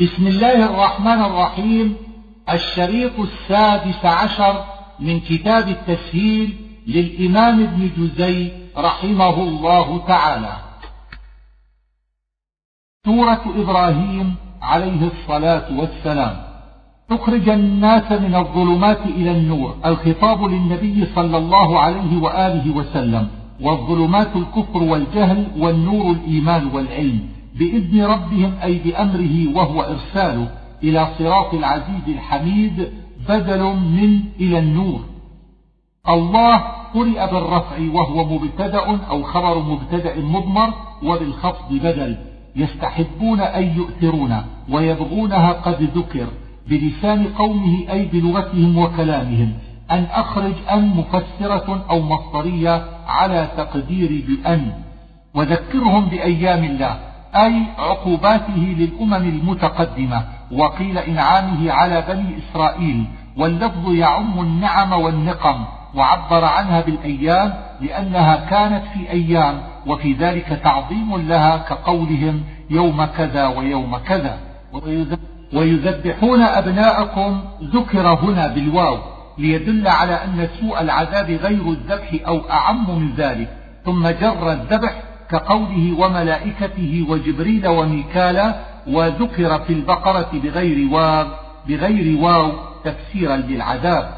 بسم الله الرحمن الرحيم. الشريط السادس عشر من كتاب التسهيل للإمام ابن جزي رحمه الله تعالى. سورة إبراهيم عليه الصلاة والسلام. تخرج الناس من الظلمات إلى النور. الخطاب للنبي صلى الله عليه وآله وسلم. والظلمات الكفر والجهل والنور الإيمان والعلم. بإذن ربهم أي بأمره وهو إرساله إلى صراط العزيز الحميد بدل من إلى النور. الله قرئ بالرفع وهو مبتدأ أو خبر مبتدأ مضمر وبالخفض بدل. يستحبون أن يؤثرون ويبغونها قد ذكر بلسان قومه أي بلغتهم وكلامهم. أن أخرج أن مفسرة أو مصدرية على تقدير بأن. وذكرهم بأيام الله. أي عقوباته للأمم المتقدمة وقيل إنعامه على بني إسرائيل واللفظ يعم النعم والنقم وعبر عنها بالأيام لأنها كانت في أيام وفي ذلك تعظيم لها كقولهم يوم كذا ويوم كذا. ويذبحون أبناءكم ذكر هنا بالواو ليدل على أن سوء العذاب غير الذبح أو أعم من ذلك ثم جر الذبح كقوله وملائكته وجبريل وميكالا وذكر في البقرة بغير واو بغير واو تفسيرا للعذاب.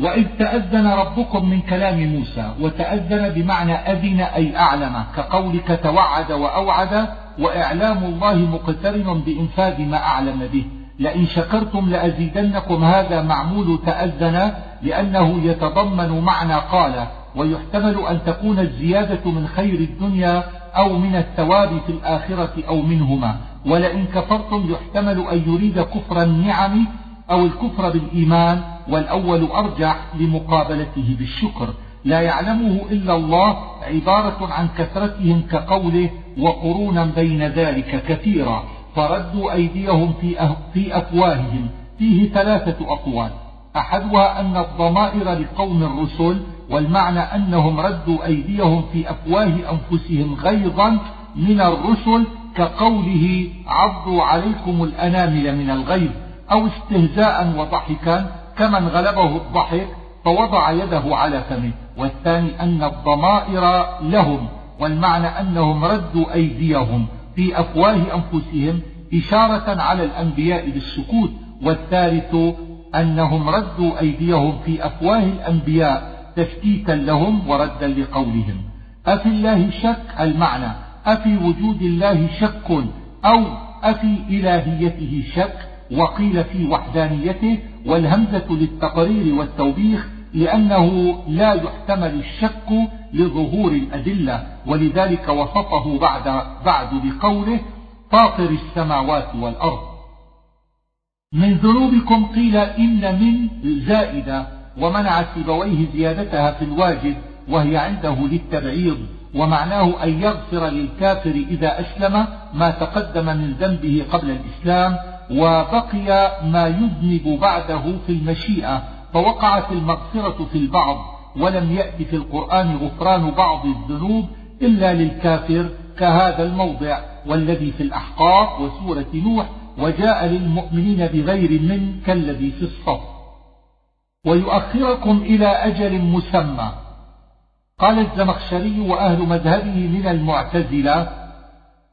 وإذ تأذن ربكم من كلام موسى وتأذن بمعنى أذن أي أعلم كقولك توعد وأوعد وإعلام الله مقترن بإنفاذ ما أعلم به. لئن شكرتم لأزيدنكم هذا معمول تأذن لأنه يتضمن معنى قال ويحتمل أن تكون الزيادة من خير الدنيا أو من الثواب في الآخرة أو منهما. ولئن كفرتم يحتمل أن يريد كفر النعم أو الكفر بالإيمان والأول أرجح لمقابلته بالشكر. لا يعلمه إلا الله عبارة عن كثرتهم كقوله وقرونا بين ذلك كثيرا. فردوا أيديهم في أفواههم. فيه ثلاثة أقوال. أحدها أن الضمائر لقوم الرسل والمعنى أنهم ردوا أيديهم في أفواه أنفسهم غيظا من الرسل كقوله عضوا عليكم الأنامل من الغيظ أو استهزاء وضحكا كمن غلبه الضحك فوضع يده على فمه والثاني أن الضمائر لهم والمعنى أنهم ردوا أيديهم في أفواه أنفسهم إشارة على الأنبياء بالسكوت والثالث أنهم ردوا أيديهم في أفواه الأنبياء تشكيكا لهم وردا لقولهم. أفي الله شك؟ المعنى. أفي وجود الله شك؟ أو أفي إلهيته شك؟ وقيل في وحدانيته والهمزة للتقرير والتوبيخ لأنه لا يحتمل الشك لظهور الأدلة. ولذلك وصفه بعد, بعد بقوله فاطر السماوات والأرض. من ذنوبكم قيل إن من زائدة. ومنع سيبويه زيادتها في الواجب وهي عنده للتبعيض ومعناه أن يغفر للكافر إذا أسلم ما تقدم من ذنبه قبل الإسلام وبقي ما يذنب بعده في المشيئة فوقعت المغفرة في البعض ولم يأتي في القرآن غفران بعض الذنوب إلا للكافر كهذا الموضع والذي في الأحقاف وسورة نوح وجاء للمؤمنين بغير من كالذي في الصف. ويؤخركم إلى أجل مسمى. قال الزمخشري وأهل مذهبه من المعتزلة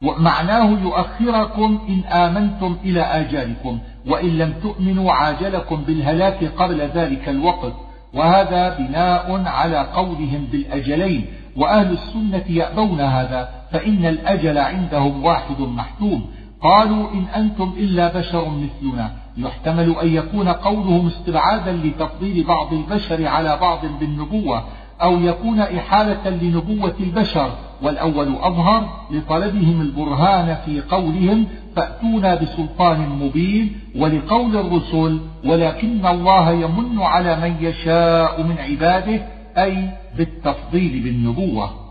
ومعناه يؤخركم إن آمنتم إلى آجالكم وإن لم تؤمنوا عاجلكم بالهلاك قبل ذلك الوقت. وهذا بناء على قولهم بالأجلين وأهل السنة يأبون هذا فإن الأجل عندهم واحد محتوم. قالوا إن أنتم إلا بشر مثلنا. يحتمل أن يكون قولهم استبعادا لتفضيل بعض البشر على بعض بالنبوة أو يكون إحالة لنبوة البشر والأول أظهر لطلبهم البرهان في قولهم فأتونا بسلطان مبين ولقول الرسل ولكن الله يمن على من يشاء من عباده أي بالتفضيل بالنبوة.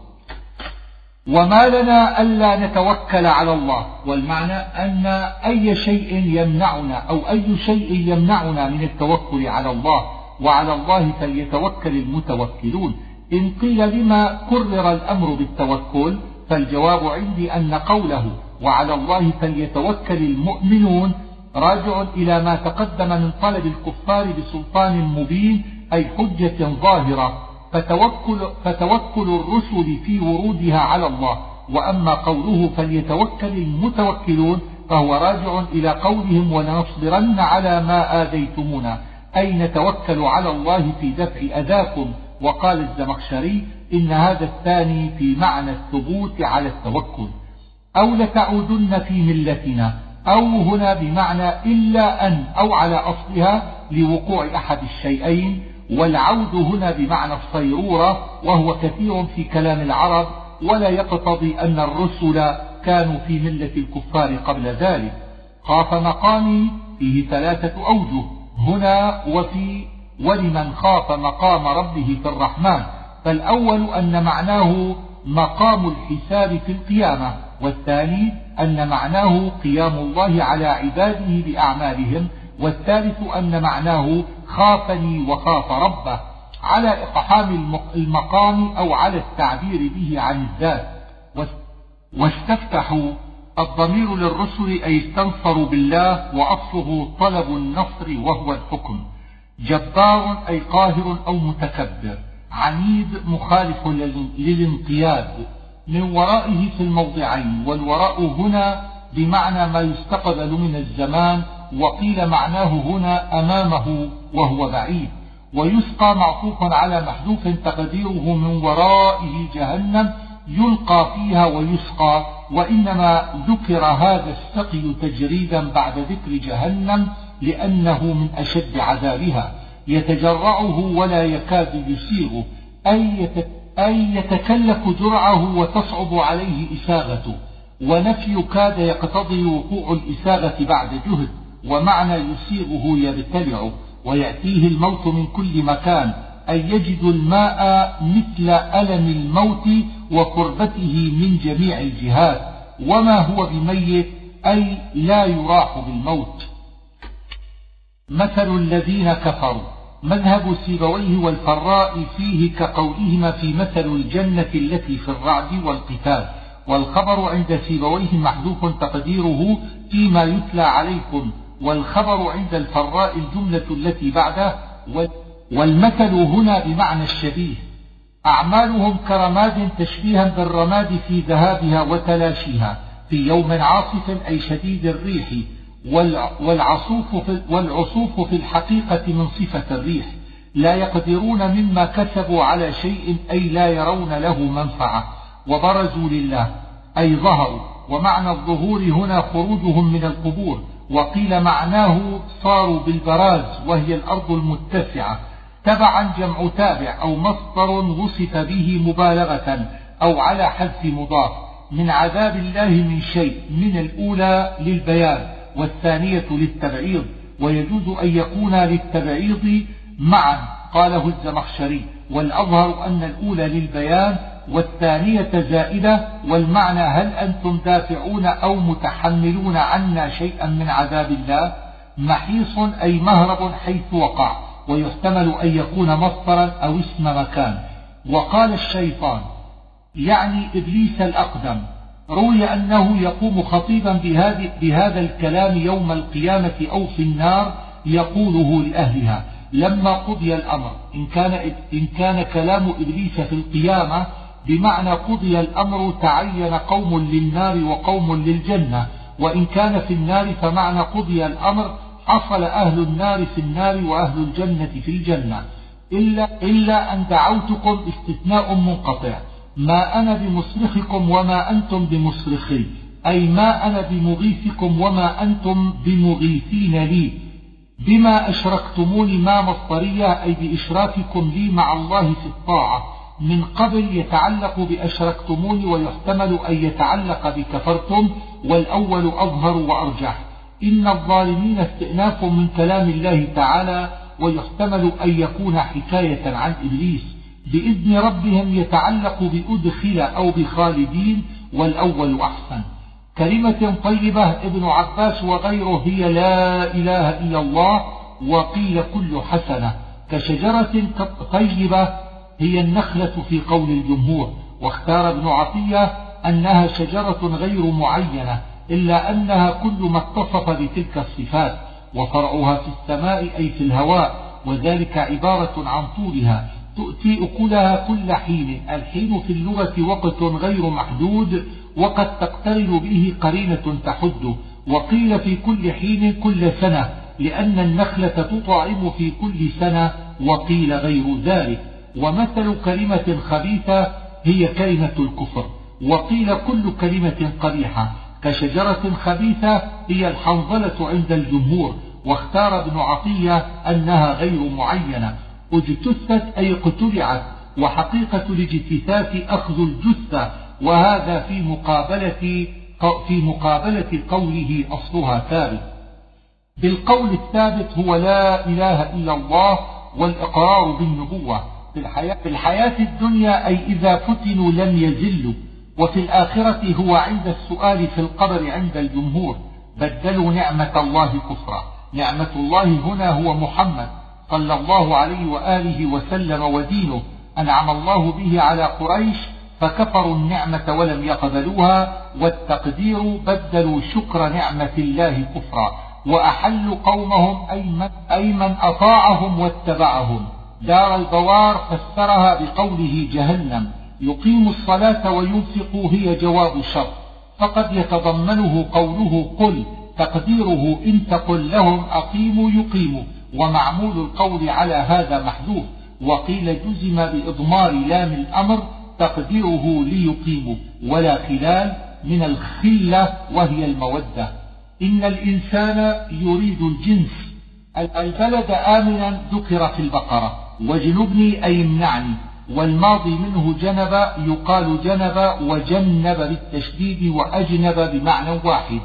وما لنا ألا نتوكل على الله. والمعنى أن أي شيء يمنعنا أو أي شيء يمنعنا من التوكل على الله وعلى الله فليتوكل المتوكلون. إن قيل لما كرر الأمر بالتوكل فالجواب عندي أن قوله وعلى الله فليتوكل المؤمنون راجع إلى ما تقدم من طلب الكفار بسلطان مبين أي حجة ظاهرة. فتوكل, فتوكل الرسل في ورودها على الله. وأما قوله فليتوكل المتوكلون فهو راجع إلى قولهم ولنصبرن على ما آذيتمونا. أي نتوكل على الله في دفع أذاكم؟ وقال الزمخشري إن هذا الثاني في معنى الثبوت على التوكل. أو لتعودن في ملتنا أو هنا بمعنى إلا أن أو على أصلها لوقوع أحد الشيئين والعود هنا بمعنى الصيرورة وهو كثير في كلام العرب ولا يقتضي أن الرسل كانوا في ملة الكفار قبل ذلك. خاف مقامي فيه ثلاثة أوجه هنا وفي ولمن خاف مقام ربه في الرحمن. فالأول أن معناه مقام الحساب في القيامة والثاني أن معناه قيام الله على عباده بأعمالهم. والثالث أن معناه خافني وخاف ربه على إقحام المقام أو على التعبير به عن الذات. واستفتحوا الضمير للرسل أي استنصروا بالله وأصله طلب النصر وهو الحكم. جبار أي قاهر أو متكبر. عنيد مخالف للانقياد. من ورائه في الموضعين والوراء هنا بمعنى ما يستقبل من الزمان وقيل معناه هنا أمامه وهو بعيد ويسقى معطوف على محذوف تقديره من ورائه جهنم يلقى فيها ويسقى وإنما ذكر هذا السقي تجريدا بعد ذكر جهنم لأنه من أشد عذابها يتجرعه ولا يكاد يسيغه أي يتكلف جرعه وتصعب عليه إساغته ونفي كاد يقتضي وقوع الإساغة بعد جهد. ومعنى يسيغه يبتلعه ويأتيه الموت من كل مكان أي يجد الماء مثل ألم الموت وقربته من جميع الجهات وما هو بميت أي لا يراح بالموت. مثل الذين كفروا مذهب سيبويه والفراء فيه كقولهما في مثل الجنة التي في الرعد والقتال والخبر عند سيبويه محذوف تقديره فيما يتلى عليكم. والخبر عند الفراء الجملة التي بعده والمثل هنا بمعنى الشبيه. أعمالهم كرماد تشبيها بالرماد في ذهابها وتلاشيها في يوم عاصف أي شديد الريح والعصوف في, والعصوف في الحقيقة من صفة الريح. لا يقدرون مما كسبوا على شيء أي لا يرون له منفعة. وبرزوا لله أي ظهروا. ومعنى الظهور هنا خروجهم من القبور. وقيل معناه صاروا بالبراز وهي الأرض المتسعة. تبعا جمع تابع أو مصدر وصف به مبالغة أو على حذف مضاف. من عذاب الله من شيء من الأولى للبيان والثانية للتبعيض. ويجوز أن يكون للتبعيض معا قاله الزمخشري. والأظهر أن الأولى للبيان والثانية زائدة والمعنى هل أنتم دافعون أو متحملون عنا شيئا من عذاب الله؟ محيص أي مهرب حيث وقع ويحتمل أن يكون مصدرا أو اسم مكان. وقال الشيطان يعني إبليس الأقدم روي أنه يقوم خطيبا بهذا الكلام يوم القيامة أو في النار يقوله لأهلها. لما قضي الأمر إن كان, إن كان كلام إبليس في القيامة بمعنى قضي الأمر تعين قوم للنار وقوم للجنة وإن كان في النار فمعنى قضي الأمر حصل أهل النار في النار وأهل الجنة في الجنة. إلا, إلا أن دعوتكم استثناء منقطع. ما أنا بمصرخكم وما أنتم بمصرخي. أي ما أنا بمغيثكم وما أنتم بمغيثين لي. بما أشركتموني ما مصدرية أي بإشراككم لي مع الله في الطاعة. من قبل يتعلق بأشركتموني ويحتمل أن يتعلق بكفرتم والأول أظهر وأرجح. إن الظالمين استئناف من كلام الله تعالى ويحتمل أن يكون حكاية عن إبليس. بإذن ربهم يتعلق بأدخل أو بخالدين والأول أحسن. كلمة طيبة ابن عباس وغيره هي لا إله إلا الله وقيل كل حسنة. كشجرة طيبة هي النخلة في قول الجمهور واختار ابن عطية أنها شجرة غير معينة إلا أنها كل ما اتصف بتلك الصفات وفرعها في السماء أي في الهواء وذلك عبارة عن طولها تؤتي أكلها كل حين الحين في اللغة وقت غير محدود وقد تقترن به قرينة تحده وقيل في كل حين كل سنة لأن النخلة تطعم في كل سنة وقيل غير ذلك. ومثل كلمة خبيثة هي كلمة الكفر. وقيل كل كلمة قبيحة. كشجرة خبيثة هي الحنظلة عند الجمهور. واختار ابن عطية أنها غير معينة. اجتثت أي اقتلعت وحقيقة الاجتثاث أخذ الجثة. وهذا في مقابلة في مقابلة قوله أصلها ثابت. بالقول الثابت هو لا إله إلا الله والإقرار بالنبوة. في الحياة, في الحياة الدنيا أي إذا فتنوا لم يزلوا. وفي الآخرة هو عند السؤال في القبر عند الجمهور. بدلوا نعمة الله كفرا. نعمة الله هنا هو محمد صلى الله عليه وآله وسلم ودينه. أنعم الله به على قريش فكفروا النعمة ولم يقبلوها. والتقدير بدلوا شكر نعمة الله كفرا. وأحلوا قومهم أي من, أطاعهم واتبعهم. دار البوار فسرها بقوله جهنم. يقيم الصلاة وينفق هي جواب شر. فقد يتضمنه قوله قل. تقديره إن تقل لهم أقيموا يقيموا. ومعمول القول على هذا محذوف. وقيل جزم بإضمار لام الأمر تقديره ليقيموا. ولا خلال من الخلة وهي المودة. إن الإنسان يريد الجنس. البلد آمنا ذكر في البقرة. وجنبني أي امنعني والماضي منه جنب يقال جنب وجنب بالتشديد وأجنب بمعنى واحد.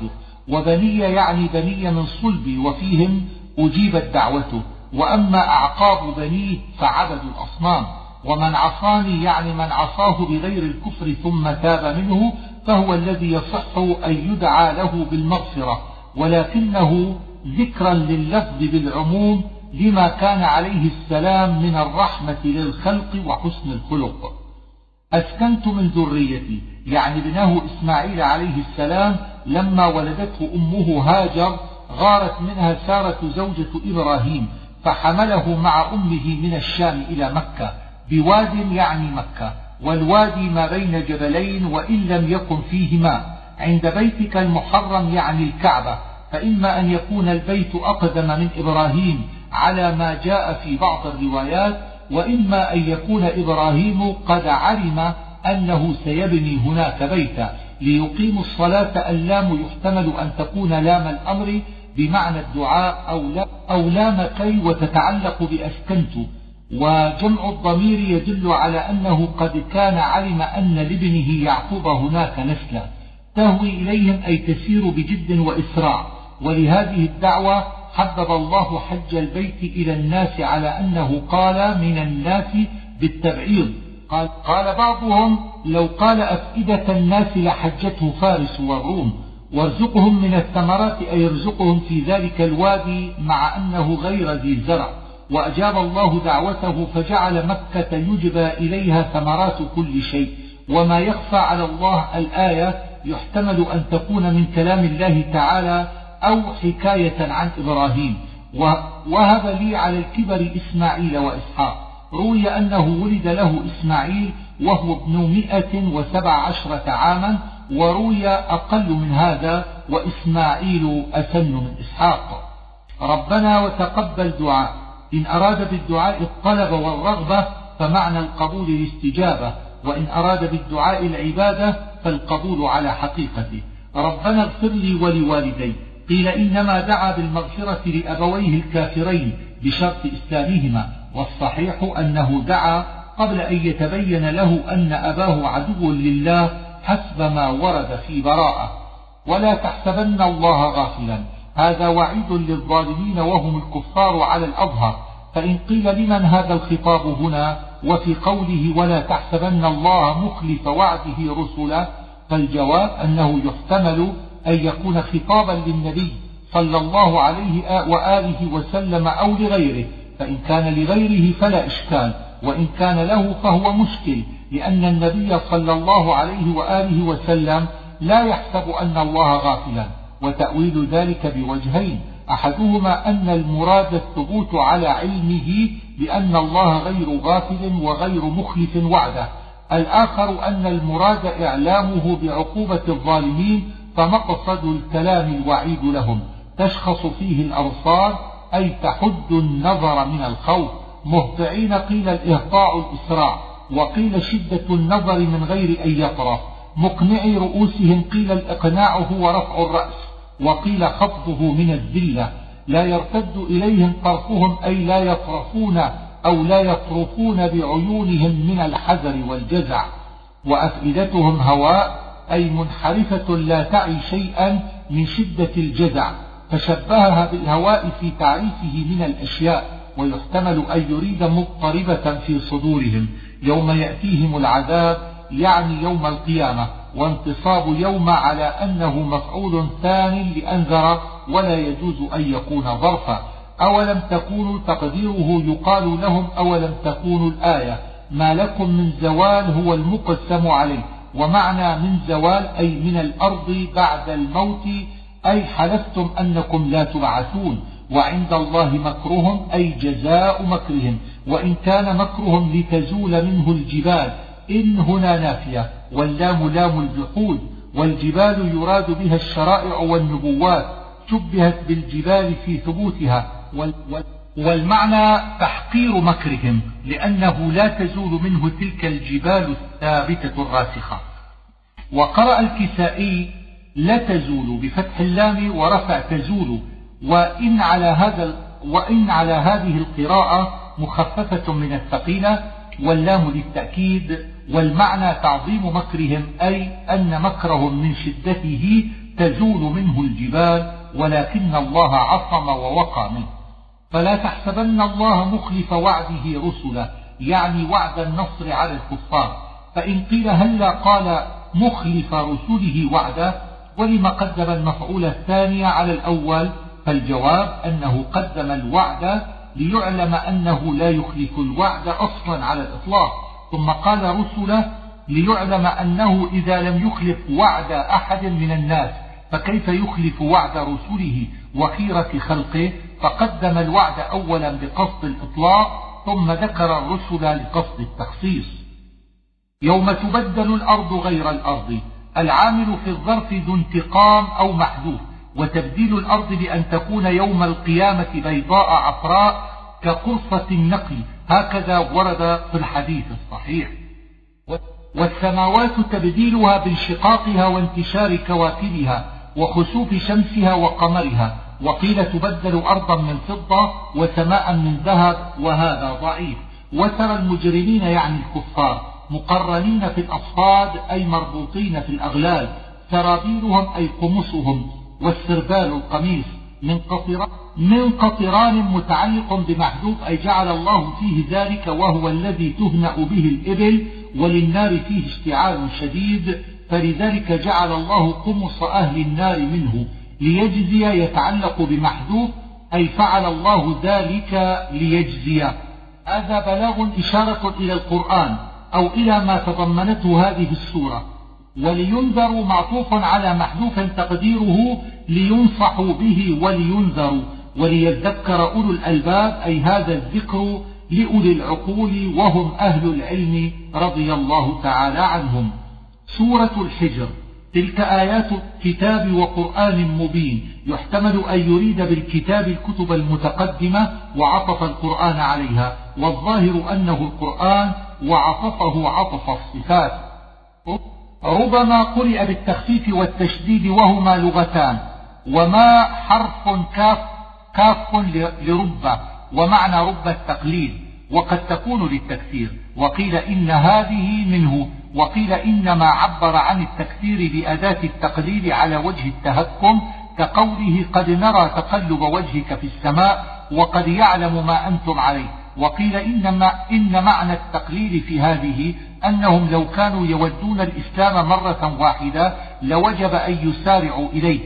وبني يعني بني من صلبي وفيهم أجيبت دعوته. وأما أعقاب بنيه فعبدوا الأصنام. ومن عصاني يعني من عصاه بغير الكفر ثم تاب منه فهو الذي يصح أن يدعى له بالمغفرة. ولكنه ذكرا لللفظ بالعموم لما كان عليه السلام من الرحمة للخلق وحسن الخلق. أسكنت من ذريتي يعني ابنه إسماعيل عليه السلام لما ولدته أمه هاجر غارت منها سارة زوجة إبراهيم فحمله مع أمه من الشام إلى مكة بواد يعني مكة والوادي ما بين جبلين وإن لم يكن فيه ماء عند بيتك المحرم يعني الكعبة فإما أن يكون البيت أقدم من إبراهيم على ما جاء في بعض الروايات وإما أن يكون إبراهيم قد علم أنه سيبني هناك بيتا. ليقيم الصلاة اللام يحتمل أن تكون لام الأمر بمعنى الدعاء أو, لا أو لام كي وتتعلق بأسكنت. وجمع الضمير يدل على أنه قد كان علم أن لابنه يعقوب هناك نسلا. تهوي إليهم أي تسير بجد وإسراع. ولهذه الدعوة حبب الله حج البيت إلى الناس على أنه قال من الناس بالتبعيض. قال, قال بعضهم لو قال أفئدة الناس لحجته فارس والروم وارزقهم من الثمرات أي ارزقهم في ذلك الوادي مع أنه غير ذي زرع. وأجاب الله دعوته فجعل مكة يجبى إليها ثمرات كل شيء. وما يخفى على الله الآية يحتمل أن تكون من كلام الله تعالى أو حكاية عن إبراهيم. وهب لي على الكبر إسماعيل وإسحاق. روي أنه ولد له إسماعيل وهو ابن مئة وسبع عشرة عاما وروي أقل من هذا وإسماعيل أسن من إسحاق. ربنا وتقبل دعاء. إن أراد بالدعاء الطلب والرغبة فمعنى القبول الاستجابة. وإن أراد بالدعاء العبادة فالقبول على حقيقته. ربنا اغفر لي ولوالدي. قيل إنما دعا بالمغفرة لأبويه الكافرين بشرط إسلامهما والصحيح أنه دعا قبل أن يتبين له أن أباه عدو لله حسب ما ورد في براءة. ولا تحسبن الله غافلا. هذا وعيد للظالمين وهم الكفار على الأظهر. فإن قيل لمن هذا الخطاب هنا؟ وفي قوله ولا تحسبن الله مخلف وعده رسلا فالجواب أنه يحتمل أن يكون خطابا للنبي صلى الله عليه وآله وسلم أو لغيره فإن كان لغيره فلا إشكال وإن كان له فهو مشكل لأن النبي صلى الله عليه وآله وسلم لا يحسب أن الله غافلا وتأويل ذلك بوجهين أحدهما أن المراد الثبوت على علمه بأن الله غير غافل وغير مخلف وعده الآخر أن المراد إعلامه بعقوبة الظالمين فمقصد الكلام الوعيد لهم تشخص فيه الأبصار أي تحد النظر من الخوف. مهطعين قيل الإهطاع الإسراع وقيل شدة النظر من غير أن يطرف مقنعي رؤوسهم قيل الإقناع هو رفع الرأس وقيل خفضه من الذلة. لا يرتد إليهم طرفهم أي لا يطرفون أو لا يطرفون بعيونهم من الحذر والجزع. وأفئدتهم هواء أي منحرفة لا تعي شيئا من شدة الجزع فشبهها بالهواء في تعريفه من الأشياء ويحتمل أن يريد مضطربة في صدورهم يوم يأتيهم العذاب يعني يوم القيامة وانتصاب يوم على أنه مفعول ثان لأنذر ولا يجوز أن يكون ظرفا. أولم تكونوا تقديره يقال لهم أولم تكونوا الآية؟ ما لكم من زوال هو المقسم عليه. ومعنى من زوال أي من الأرض بعد الموت أي حلفتم أنكم لا تبعثون وعند الله مكرهم أي جزاء مكرهم وإن كان مكرهم لتزول منه الجبال إن هنا نافية واللام لام الجحود والجبال يراد بها الشرائع والنبوات شبهت بالجبال في ثبوتها والمعنى تحقير مكرهم لأنه لا تزول منه تلك الجبال الثابتة الراسخة. وقرأ الكسائي لا تزول بفتح اللام ورفع تزول وإن على هذا وإن على هذه القراءة مخففة من الثقيلة واللام للتأكيد والمعنى تعظيم مكرهم أي أن مكرهم من شدته تزول منه الجبال ولكن الله عصم ووقى منه. فلا تحسبن الله مخلف وعده رسله يعني وعد النصر على الكفار. فإن قيل هلا قال مخلف رسله وعده ولم قدم المفعول الثاني على الأول فالجواب أنه قدم الوعد ليعلم أنه لا يخلف الوعد أصلا على الإطلاق. ثم قال رسله ليعلم أنه إذا لم يخلف وعد أحد من الناس فكيف يخلف وعد رسله وخيرة خلقه؟ فقدم الوعد أولا بقصد الإطلاق ثم ذكر الرسل لقصد التخصيص. يوم تبدل الأرض غير الأرض العامل في الظرف ذو انتقام أو محذوف وتبديل الأرض بأن تكون يوم القيامة بيضاء عفراء كقرصة النقل. هكذا ورد في الحديث الصحيح. والسماوات تبديلها بانشقاقها وانتشار كواكبها وخسوف شمسها وقمرها وقيل تبدل أرضا من فضة وسماء من ذهب وهذا ضعيف. وترى المجرمين يعني الكفار مقرنين في الأصفاد أي مربوطين في الأغلال. سرابيلهم أي قمصهم والسربال القميص من قطران, من قطران متعلق بمحذوف أي جعل الله فيه ذلك وهو الذي تهنأ به الإبل وللنار فيه اشتعال شديد. فلذلك جعل الله قمص أهل النار منه. ليجزي يتعلق بمحذوف أي فعل الله ذلك ليجزي. هذا بلاغ إشارة إلى القرآن أو إلى ما تضمنته هذه السورة. ولينذروا معطوف على محذوف تقديره لينصحوا به ولينذروا. وليذكر أولو الألباب أي هذا الذكر لأولي العقول وهم أهل العلم رضي الله تعالى عنهم. سورة الحجر. تلك آيات كتاب وقرآن مبين يحتمل أن يريد بالكتاب الكتب المتقدمة وعطف القرآن عليها والظاهر أنه القرآن وعطفه عطف الصفات. ربما قرئ بالتخفيف والتشديد وهما لغتان وما حرف كاف كاف لرب ومعنى رب التقليد وقد تكون للتكثير وقيل إن هذه منه وقيل إنما عبر عن التكثير بأداة التقليل على وجه التهكم كقوله قد نرى تقلب وجهك في السماء وقد يعلم ما أنتم عليه. وقيل إنما إن معنى التقليل في هذه أنهم لو كانوا يودون الإسلام مرة واحدة لوجب أن يسارعوا إليه.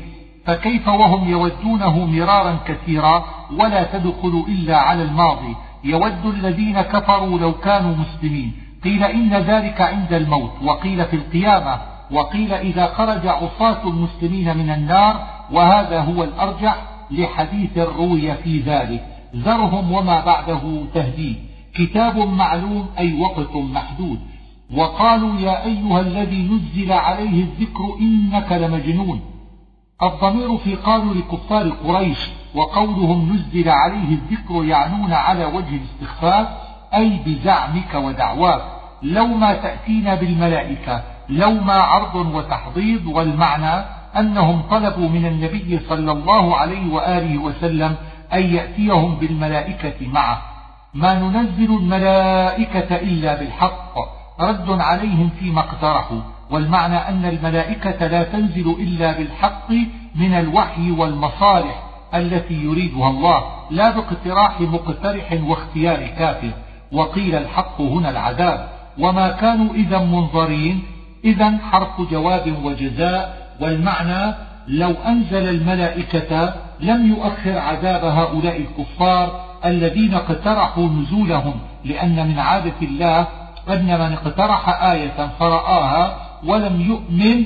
فكيف وهم يودونه مرارا كثيرا ولا تدخل إلا على الماضي؟ يود الذين كفروا لو كانوا مسلمين. قيل إن ذلك عند الموت وقيل في القيامة وقيل إذا خرج عصاة المسلمين من النار وهذا هو الأرجح لحديث روي في ذلك. ذرهم وما بعده تهديد. كتاب معلوم أي وقت محدود. وقالوا يا أيها الذي نزل عليه الذكر إنك لمجنون. الضمير في قالوا لكفار قريش وقولهم نزل عليه الذكر يعنون على وجه الاستخفاف أي بزعمك ودعواك. لو ما تأتينا بالملائكة لو ما عرض وتحضيض والمعنى أنهم طلبوا من النبي صلى الله عليه وآله وسلم أن يأتيهم بالملائكة معه. ما ننزل الملائكة إلا بالحق رد عليهم فيما اقترحوا. والمعنى أن الملائكة لا تنزل إلا بالحق من الوحي والمصالح التي يريدها الله لا باقتراح مقترح واختيار كافر. وقيل الحق هنا العذاب. وما كانوا إذا منظرين. إذا حرف جواب وجزاء والمعنى لو أنزل الملائكة لم يؤخر عذاب هؤلاء الكفار الذين اقترحوا نزولهم لأن من عادة الله أن من اقترح آية فرآها ولم يؤمن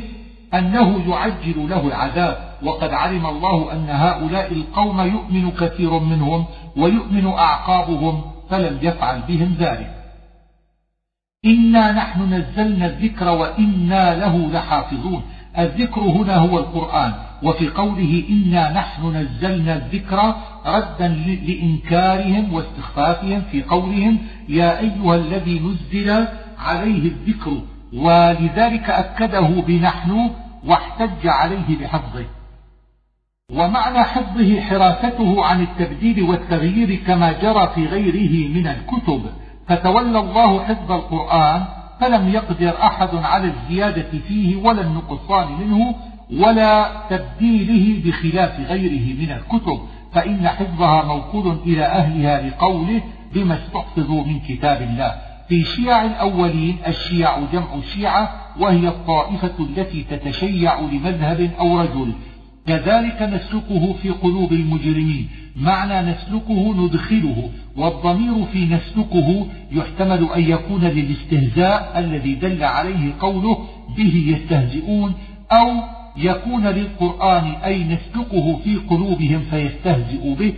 أنه يعجل له العذاب. وقد علم الله أن هؤلاء القوم يؤمن كثير منهم ويؤمن أعقابهم فلم يفعل بهم ذلك. إنا نحن نزلنا الذكر وإنا له لحافظون. الذكر هنا هو القرآن. وفي قوله إنا نحن نزلنا الذكر ردا لإنكارهم واستخفافهم في قولهم يا أيها الذي نزل عليه الذكر ولذلك أكده بنحن واحتج عليه بحفظه. ومعنى حفظه حراسته عن التبديل والتغيير كما جرى في غيره من الكتب. فتولى الله حفظ القرآن فلم يقدر أحد على الزيادة فيه ولا النقصان منه ولا تبديله بخلاف غيره من الكتب. فإن حفظها موكول إلى أهلها لقوله بما استحفظوا من كتاب الله. في شيع الأولين الشيع جمع شيعة وهي الطائفة التي تتشيع لمذهب أو رجل. كذلك نسلكه في قلوب المجرمين. معنى نسلكه ندخله والضمير في نسلكه يحتمل أن يكون للاستهزاء الذي دل عليه قوله به يستهزئون أو يكون للقرآن أي نسلكه في قلوبهم فيستهزئوا به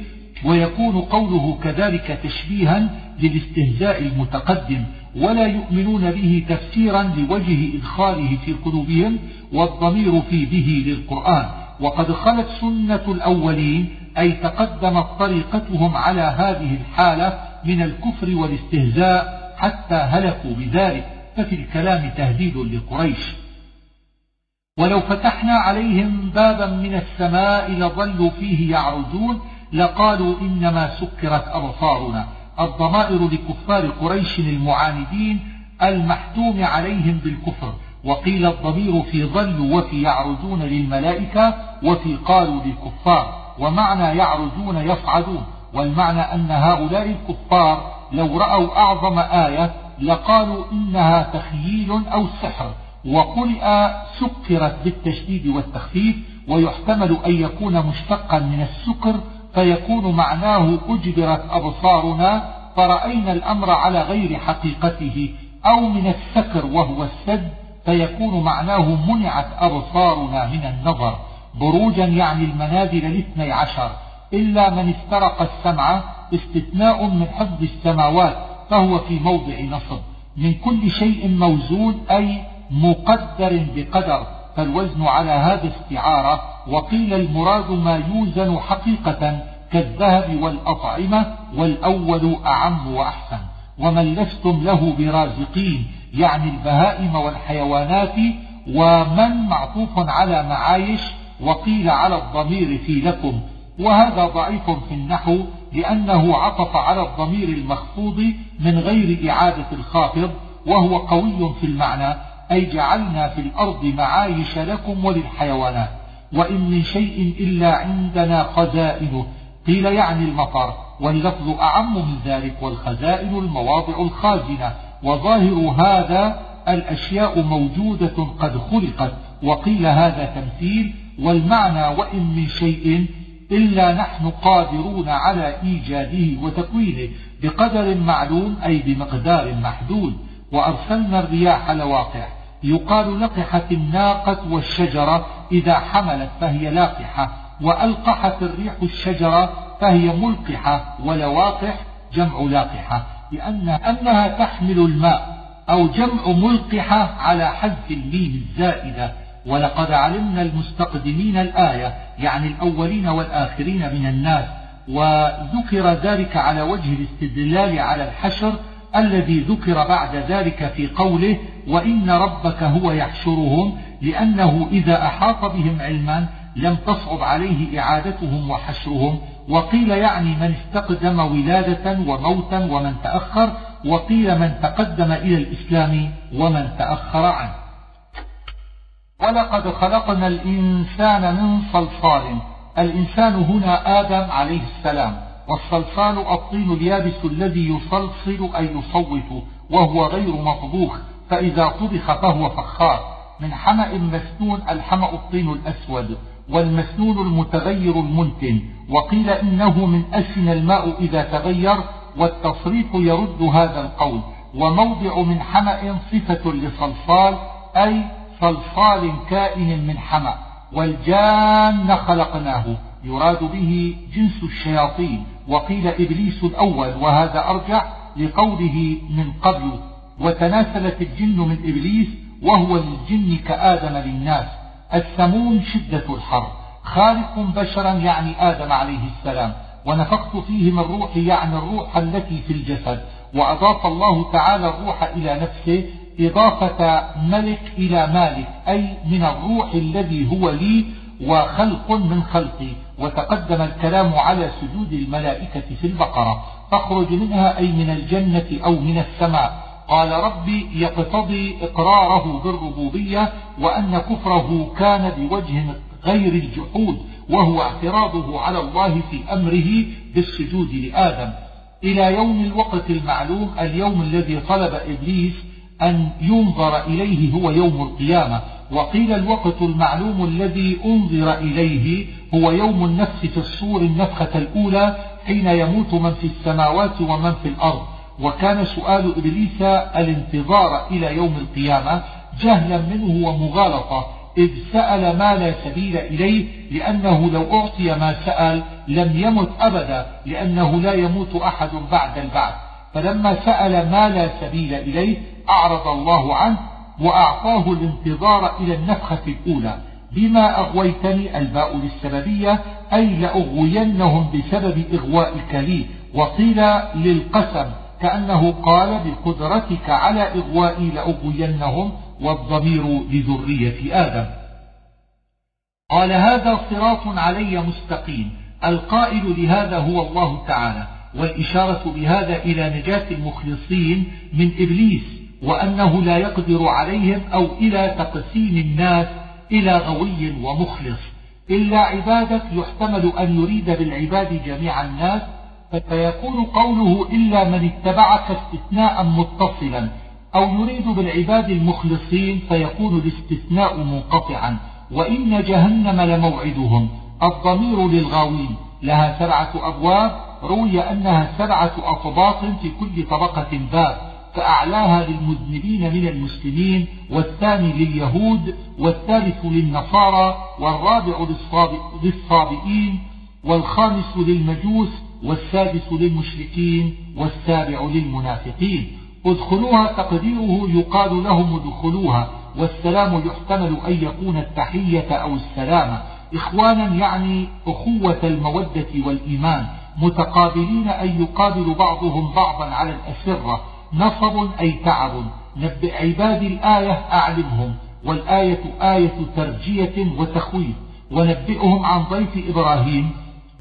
ويكون قوله كذلك تشبيها للاستهزاء المتقدم ولا يؤمنون به تفسيرا لوجه إدخاله في قلوبهم والضمير في به للقرآن. وقد خلت سنة الأولين أي تقدمت طريقتهم على هذه الحالة من الكفر والاستهزاء حتى هلكوا بذلك ففي الكلام تهديد لقريش. ولو فتحنا عليهم بابا من السماء لظلوا فيه يعرجون لقالوا إنما سكرت أبصارنا. الضمائر لكفار قريش المعاندين المحتوم عليهم بالكفر. وقيل الضمير في ظلوا وفي يعرجون للملائكة وفي قالوا للكفار ومعنى يعرجون يصعدون والمعنى أن هؤلاء الكفار لو رأوا أعظم آية لقالوا إنها تخييل أو سحر وقرئ سكرت بالتشديد والتخفيف ويحتمل أن يكون مشتقا من السكر فيكون معناه أجبرت أبصارنا فرأينا الأمر على غير حقيقته أو من السكر وهو السد فيكون معناه منعت أبصارنا من النظر بروجا يعني المنازل الاثني عشر. إلا من استرق السمع استثناء من حفظ السماوات فهو في موضع نصب. من كل شيء موزون أي مقدر بقدر. فالوزن على هذا استعارة وقيل المراد ما يوزن حقيقة كالذهب والأطعمة والأول أعم وأحسن. ومن لستم له برازقين يعني البهائم والحيوانات ومن معطوف على معايش وقيل على الضمير في لكم. وهذا ضعيف في النحو لأنه عطف على الضمير المخفوض من غير إعادة الخافض وهو قوي في المعنى أي جعلنا في الأرض معايش لكم وللحيوانات. وإن من شيء إلا عندنا خزائنه. قيل يعني المطر واللفظ أعم من ذلك والخزائن المواضع الخازنة. وظاهر هذا الأشياء موجودة قد خلقت وقيل هذا تمثيل والمعنى وإن من شيء إلا نحن قادرون على إيجاده وتكوينه بقدر معلوم أي بمقدار محدود. وأرسلنا الرياح لواقح يقال لقحت الناقة والشجرة إذا حملت فهي لاقحة وألقحت الريح الشجرة فهي ملقحة ولواقح جمع لاقحة. لأن أنها تحمل الماء أو جمع ملقحة على حذف الميم الزائدة. ولقد علمنا المستقدمين الآية يعني الأولين والآخرين من الناس وذكر ذلك على وجه الاستدلال على الحشر الذي ذكر بعد ذلك في قوله وإن ربك هو يحشرهم لأنه إذا أحاط بهم علما لم تصعب عليه إعادتهم وحشرهم. وقيل يعني من استقدم ولادة وموتا ومن تأخر وقيل من تقدم إلى الإسلام ومن تأخر عنه. ولقد خلقنا الإنسان من صلصال. الإنسان هنا آدم عليه السلام. والصلصال الطين اليابس الذي يصلصل أي يصوت وهو غير مطبوخ فإذا طبخ فهو فخار. من حمأ مسنون الحمأ الطين الأسود. والمسنون المتغير المنتن وقيل إنه من أسن الماء إذا تغير والتصريف يرد هذا القول وموضع من حمأ صفة لصلصال أي صلصال كائن من حمأ والجان خلقناه يراد به جنس الشياطين وقيل إبليس الأول وهذا أرجع لقوله من قبل وتناسلت الجن من إبليس وهو للجن كآدم للناس. السموم شدة الحر خالق بشرا يعني آدم عليه السلام. ونفخت فيه من روحي يعني الروح التي في الجسد. وأضاف الله تعالى الروح إلى نفسه. إضافة ملك إلى مالك. أي من الروح الذي هو لي وخلق من خلقي. وتقدم الكلام على سجود الملائكة في البقرة. فاخرج منها أي من الجنة أو من السماء. قال ربي يقتضي إقراره بالربوبية وأن كفره كان بوجه غير الجحود وهو اعتراضه على الله في أمره بالسجود لآدم. إلى يوم الوقت المعلوم اليوم الذي طلب إبليس أن ينظر إليه هو يوم القيامة. وقيل الوقت المعلوم الذي أنظر إليه هو يوم النفس في الصور النفخة الأولى حين يموت من في السماوات ومن في الأرض. وكان سؤال إبليس الانتظار إلى يوم القيامة جهلا منه ومغالطة إذ سأل ما لا سبيل إليه لأنه لو أعطي ما سأل لم يمت أبدا لأنه لا يموت أحد بعد البعث. فلما سأل ما لا سبيل إليه أعرض الله عنه وأعطاه الانتظار إلى النفخة الأولى. بما أغويتني الباء للسببية أي لأغوينهم بسبب إغوائك لي وقيل للقسم كأنه قال بقدرتك على إغوائي لأغوينهم والضمير لذرية آدم. قال هذا صراط علي مستقيم. القائل لهذا هو الله تعالى والإشارة بهذا إلى نجاة المخلصين من إبليس وأنه لا يقدر عليهم أو إلى تقسيم الناس إلى غوي ومخلص. إلا عبادك يحتمل أن يريد بالعباد جميع الناس فيكون قوله إلا من اتبعك استثناء متصلا أو يريد بالعباد المخلصين فيكون الاستثناء منقطعا وإن جهنم لموعدهم الضمير للغاوين لها سبعة أبواب روي أنها سبعة أطباق في كل طبقة باب فأعلاها للمذنبين من المسلمين والثاني لليهود والثالث للنصارى والرابع للصابئين والخامس للمجوس والسادس للمشركين والسابع للمنافقين. ادخلوها تقديره يقال لهم ادخلوها. والسلام يحتمل أن يكون التحية أو السلامة إخوانا يعني أخوة المودة والإيمان. متقابلين أن يقابل بعضهم بعضا على الأسرة. نصب أي تعب. نبئ عبادي الآية أعلمهم. والآية آية ترجية وتخويف. ونبئهم عن ضيف إبراهيم.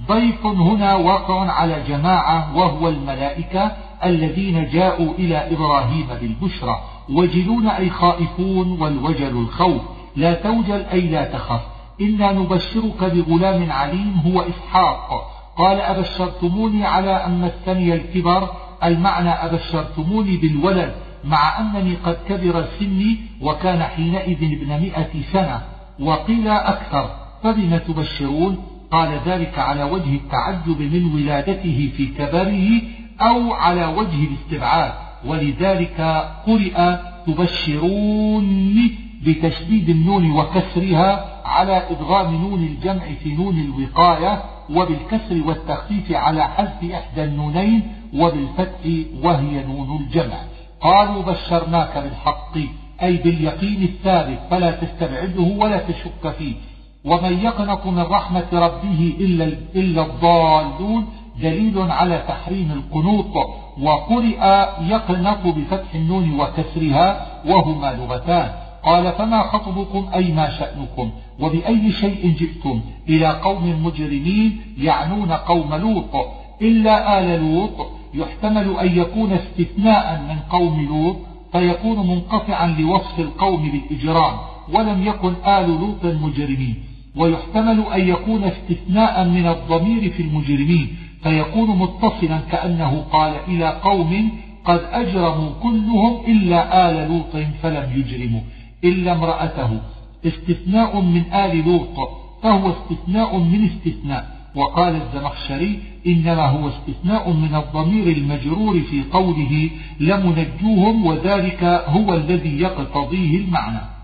ضيف هنا واقع على جماعة وهو الملائكة الذين جاءوا إلى إبراهيم بالبشرى. وجلون أي خائفون والوجل الخوف. لا توجل أي لا تخف. إنا نبشرك بغلام عليم هو إسحاق. قال أبشرتموني على أن مسني الكبر. المعنى أبشرتموني بالولد مع أنني قد كبر سني وكان حينئذ ابن مئة سنة. وقيل أكثر فبم تبشرون؟ قال ذلك على وجه التعجب من ولادته في كبره أو على وجه الاستبعاد. ولذلك قرئ تبشرون بتشديد النون وكسرها على إدغام نون الجمع في نون الوقاية وبالكسر والتخفيف على حذف إحدى النونين وبالفتح وهي نون الجمع. قالوا بشرناك بالحق أي باليقين الثابت فلا تستبعده ولا تشك فيه. ومن يقنط من رحمة ربه إلا, إلا الضالون دليل على تحريم القنوط. وقرئ يقنط بفتح النون وكسرها وهما لغتان. قال فما خطبكم أي ما شأنكم؟ وبأي شيء جئتم؟ إلى قوم مجرمين يعنون قوم لوط. إلا آل لوط. يحتمل أن يكون استثناء من قوم لوط. فيكون منقطعا لوصف القوم بالإجرام. ولم يكن آل لوط مجرمين. ويحتمل أن يكون استثناء من الضمير في المجرمين فيكون متصلا كأنه قال إلى قوم قد أجرموا كلهم إلا آل لوط فلم يجرموا إلا امرأته. استثناء من آل لوط فهو استثناء من استثناء. وقال الزمخشري إنما هو استثناء من الضمير المجرور في قوله لمنجوهم وذلك هو الذي يقتضيه المعنى.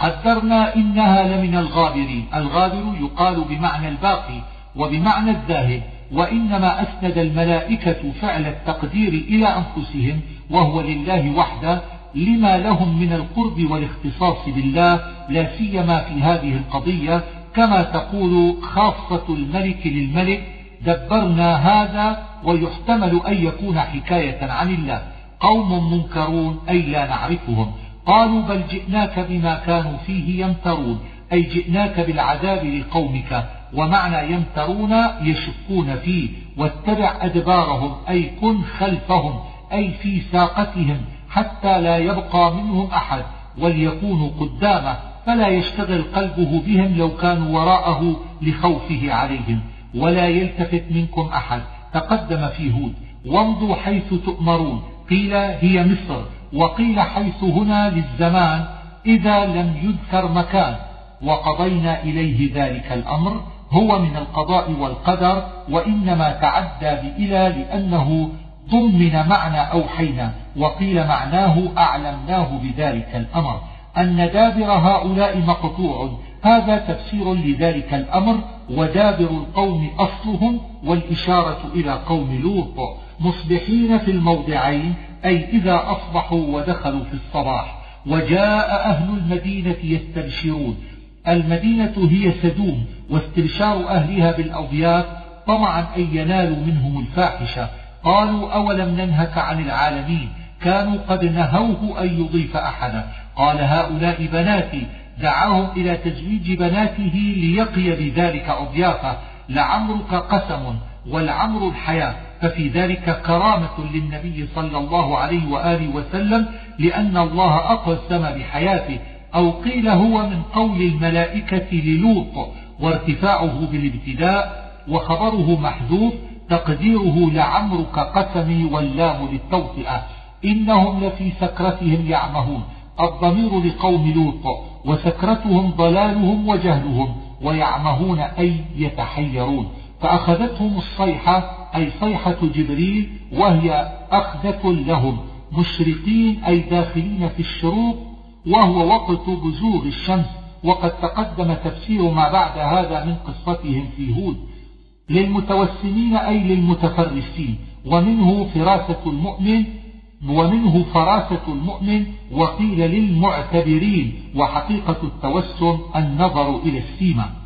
قدرنا إنها لمن الغابرين. الغابر يقال بمعنى الباقي وبمعنى الذاهب وإنما أسند الملائكة فعل التقدير إلى أنفسهم وهو لله وحده لما لهم من القرب والاختصاص بالله لا سيما في هذه القضية. كما تقول خاصة الملك للملك دبرنا هذا ويحتمل أن يكون حكاية عن الله. قوم منكرون أي لا نعرفهم. قالوا بل جئناك بما كانوا فيه يمترون أي جئناك بالعذاب لقومك ومعنى يمترون يشكون فيه واتبع أدبارهم أي كن خلفهم أي في ساقتهم حتى لا يبقى منهم أحد وليكونوا قدامه فلا يشتغل قلبه بهم لو كانوا وراءه لخوفه عليهم ولا يلتفت منكم أحد تقدم في هود وامضوا حيث تؤمرون قيل هي مصر وقيل حيث هنا للزمان إذا لم يذكر مكان وقضينا إليه ذلك الأمر هو من القضاء والقدر وإنما تعدى بإلى لأنه ضمن معنى أوحينا وقيل معناه أعلمناه بذلك الأمر. أن دابر هؤلاء مقطوع هذا تفسير لذلك الأمر ودابر القوم أصلهم والإشارة إلى قوم لوط مصبحين في الموضعين أي إذا أصبحوا ودخلوا في الصباح وجاء أهل المدينة يستبشرون. المدينة هي سدوم واستبشار أهلها بالأضياف طمعا أن ينالوا منهم الفاحشة. قالوا أولم ننهك عن العالمين؟ كانوا قد نهوه أن يضيف أحدا. قال هؤلاء بناتي دعاهم إلى تزويج بناته ليقي بذلك أضيافه. لعمرك قسم والعمر الحياة. ففي ذلك كرامة للنبي صلى الله عليه وآله وسلم لأن الله أقسم بحياته أو قيل هو من قول الملائكة للوط وارتفاعه بالابتداء وخبره محذوف تقديره لعمرك قسمي واللام للتوطئة إنهم لفي سكرتهم يعمهون الضمير لقوم لوط وسكرتهم ضلالهم وجهلهم ويعمهون أي يتحيرون فأخذتهم الصيحة أي صيحة جبريل وهي أخذة لهم مشرقين أي داخلين في الشروق وهو وقت بزوغ الشمس وقد تقدم تفسير ما بعد هذا من قصتهم في هود. للمتوسمين أي للمتفرسين ومنه فراسة المؤمن ومنه فراسة المؤمن وقيل للمعتبرين وحقيقة التوسم النظر إلى السيمة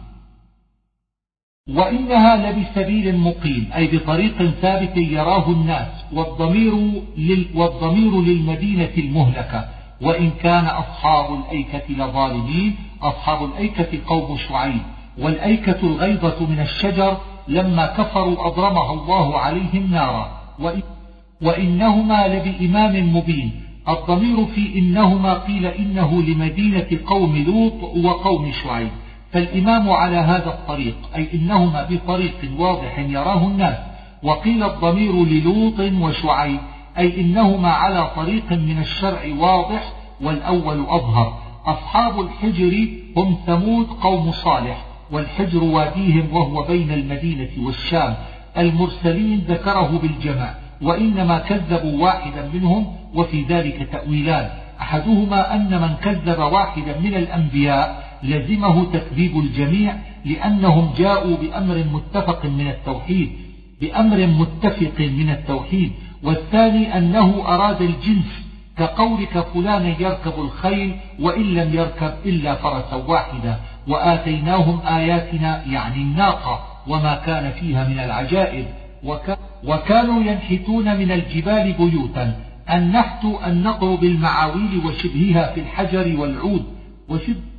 وإنها لبسبيل مقيم أي بطريق ثابت يراه الناس والضمير, لل والضمير للمدينة المهلكة. وإن كان أصحاب الأيكة لظالمين أصحاب الأيكة قوم شعيب. والأيكة الغيضة من الشجر لما كفروا أضرمها الله عليهم نارا. وإنهما لبإمام مبين. الضمير في إنهما قيل إنه لمدينة قوم لوط وقوم شعيب. فالإمام على هذا الطريق أي إنهما بطريق واضح يراه الناس وقيل الضمير للوط وشعيب أي إنهما على طريق من الشرع واضح والأول أظهر. أصحاب الحجر هم ثمود قوم صالح والحجر واديهم وهو بين المدينة والشام. المرسلين ذكره بالجمع وإنما كذبوا واحدا منهم وفي ذلك تأويلان. أحدهما أن من كذب واحدا من الأنبياء لزمه تكذيب الجميع لأنهم جاءوا بأمر متفق من التوحيد بأمر متفق من التوحيد والثاني أنه أراد الجنس كقولك فلان يركب الخيل وإن لم يركب إلا فرسا واحدا وآتيناهم آياتنا يعني الناقة وما كان فيها من العجائب. وكانوا ينحتون من الجبال بيوتا النحت النقر بالمعاويل وشبهها في الحجر والعود.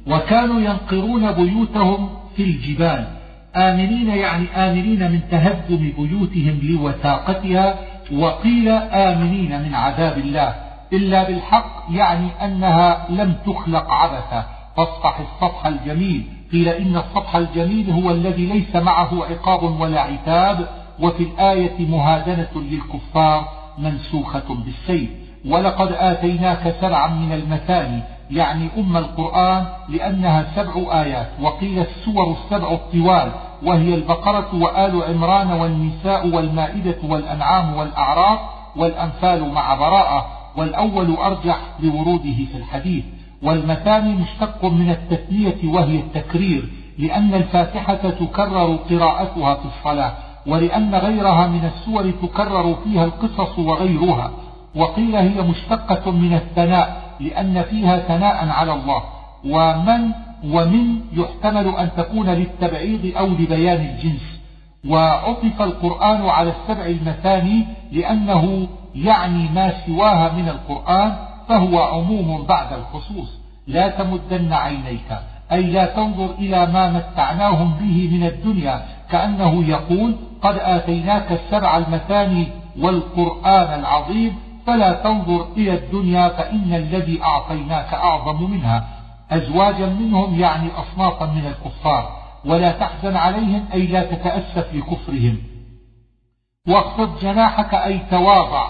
وكانوا ينقرون بيوتهم في الجبال. آمنين يعني آمنين من تهدم بيوتهم لوثاقتها وقيل آمنين من عذاب الله. إلا بالحق يعني أنها لم تخلق عبثا. فاصفح الصفح الجميل. قيل إن الصفح الجميل هو الذي ليس معه عقاب ولا عتاب. وفي الآية مهادنة للكفار منسوخة بالسيف. ولقد آتيناك سبعا من المثاني. يعني أم القرآن لأنها سبع آيات وقيل السور السبع الطوال وهي البقرة وآل عمران والنساء والمائدة والأنعام والأعراف والأنفال مع براءة والأول أرجح لوروده في الحديث. والمثاني مشتق من التثنية وهي التكرير لأن الفاتحة تكرر قراءتها في الصلاة ولأن غيرها من السور تكرر فيها القصص وغيرها. وقيل هي مشتقة من الثناء لأن فيها ثناء على الله. ومن ومن يحتمل أن تكون للتبعيض أو لبيان الجنس. وعطف القرآن على السبع المثاني لأنه يعني ما سواها من القرآن فهو عموم بعد الخصوص. لا تمدن عينيك. أي لا تنظر إلى ما متعناهم به من الدنيا كأنه يقول قد آتيناك السبع المثاني والقرآن العظيم فلا تنظر إلى الدنيا فإن الذي أعطيناك أعظم منها. أزواجا منهم يعني أصنافا من الكفار ولا تحزن عليهم أي لا تتأسف لكفرهم واخفض جناحك أي تواضع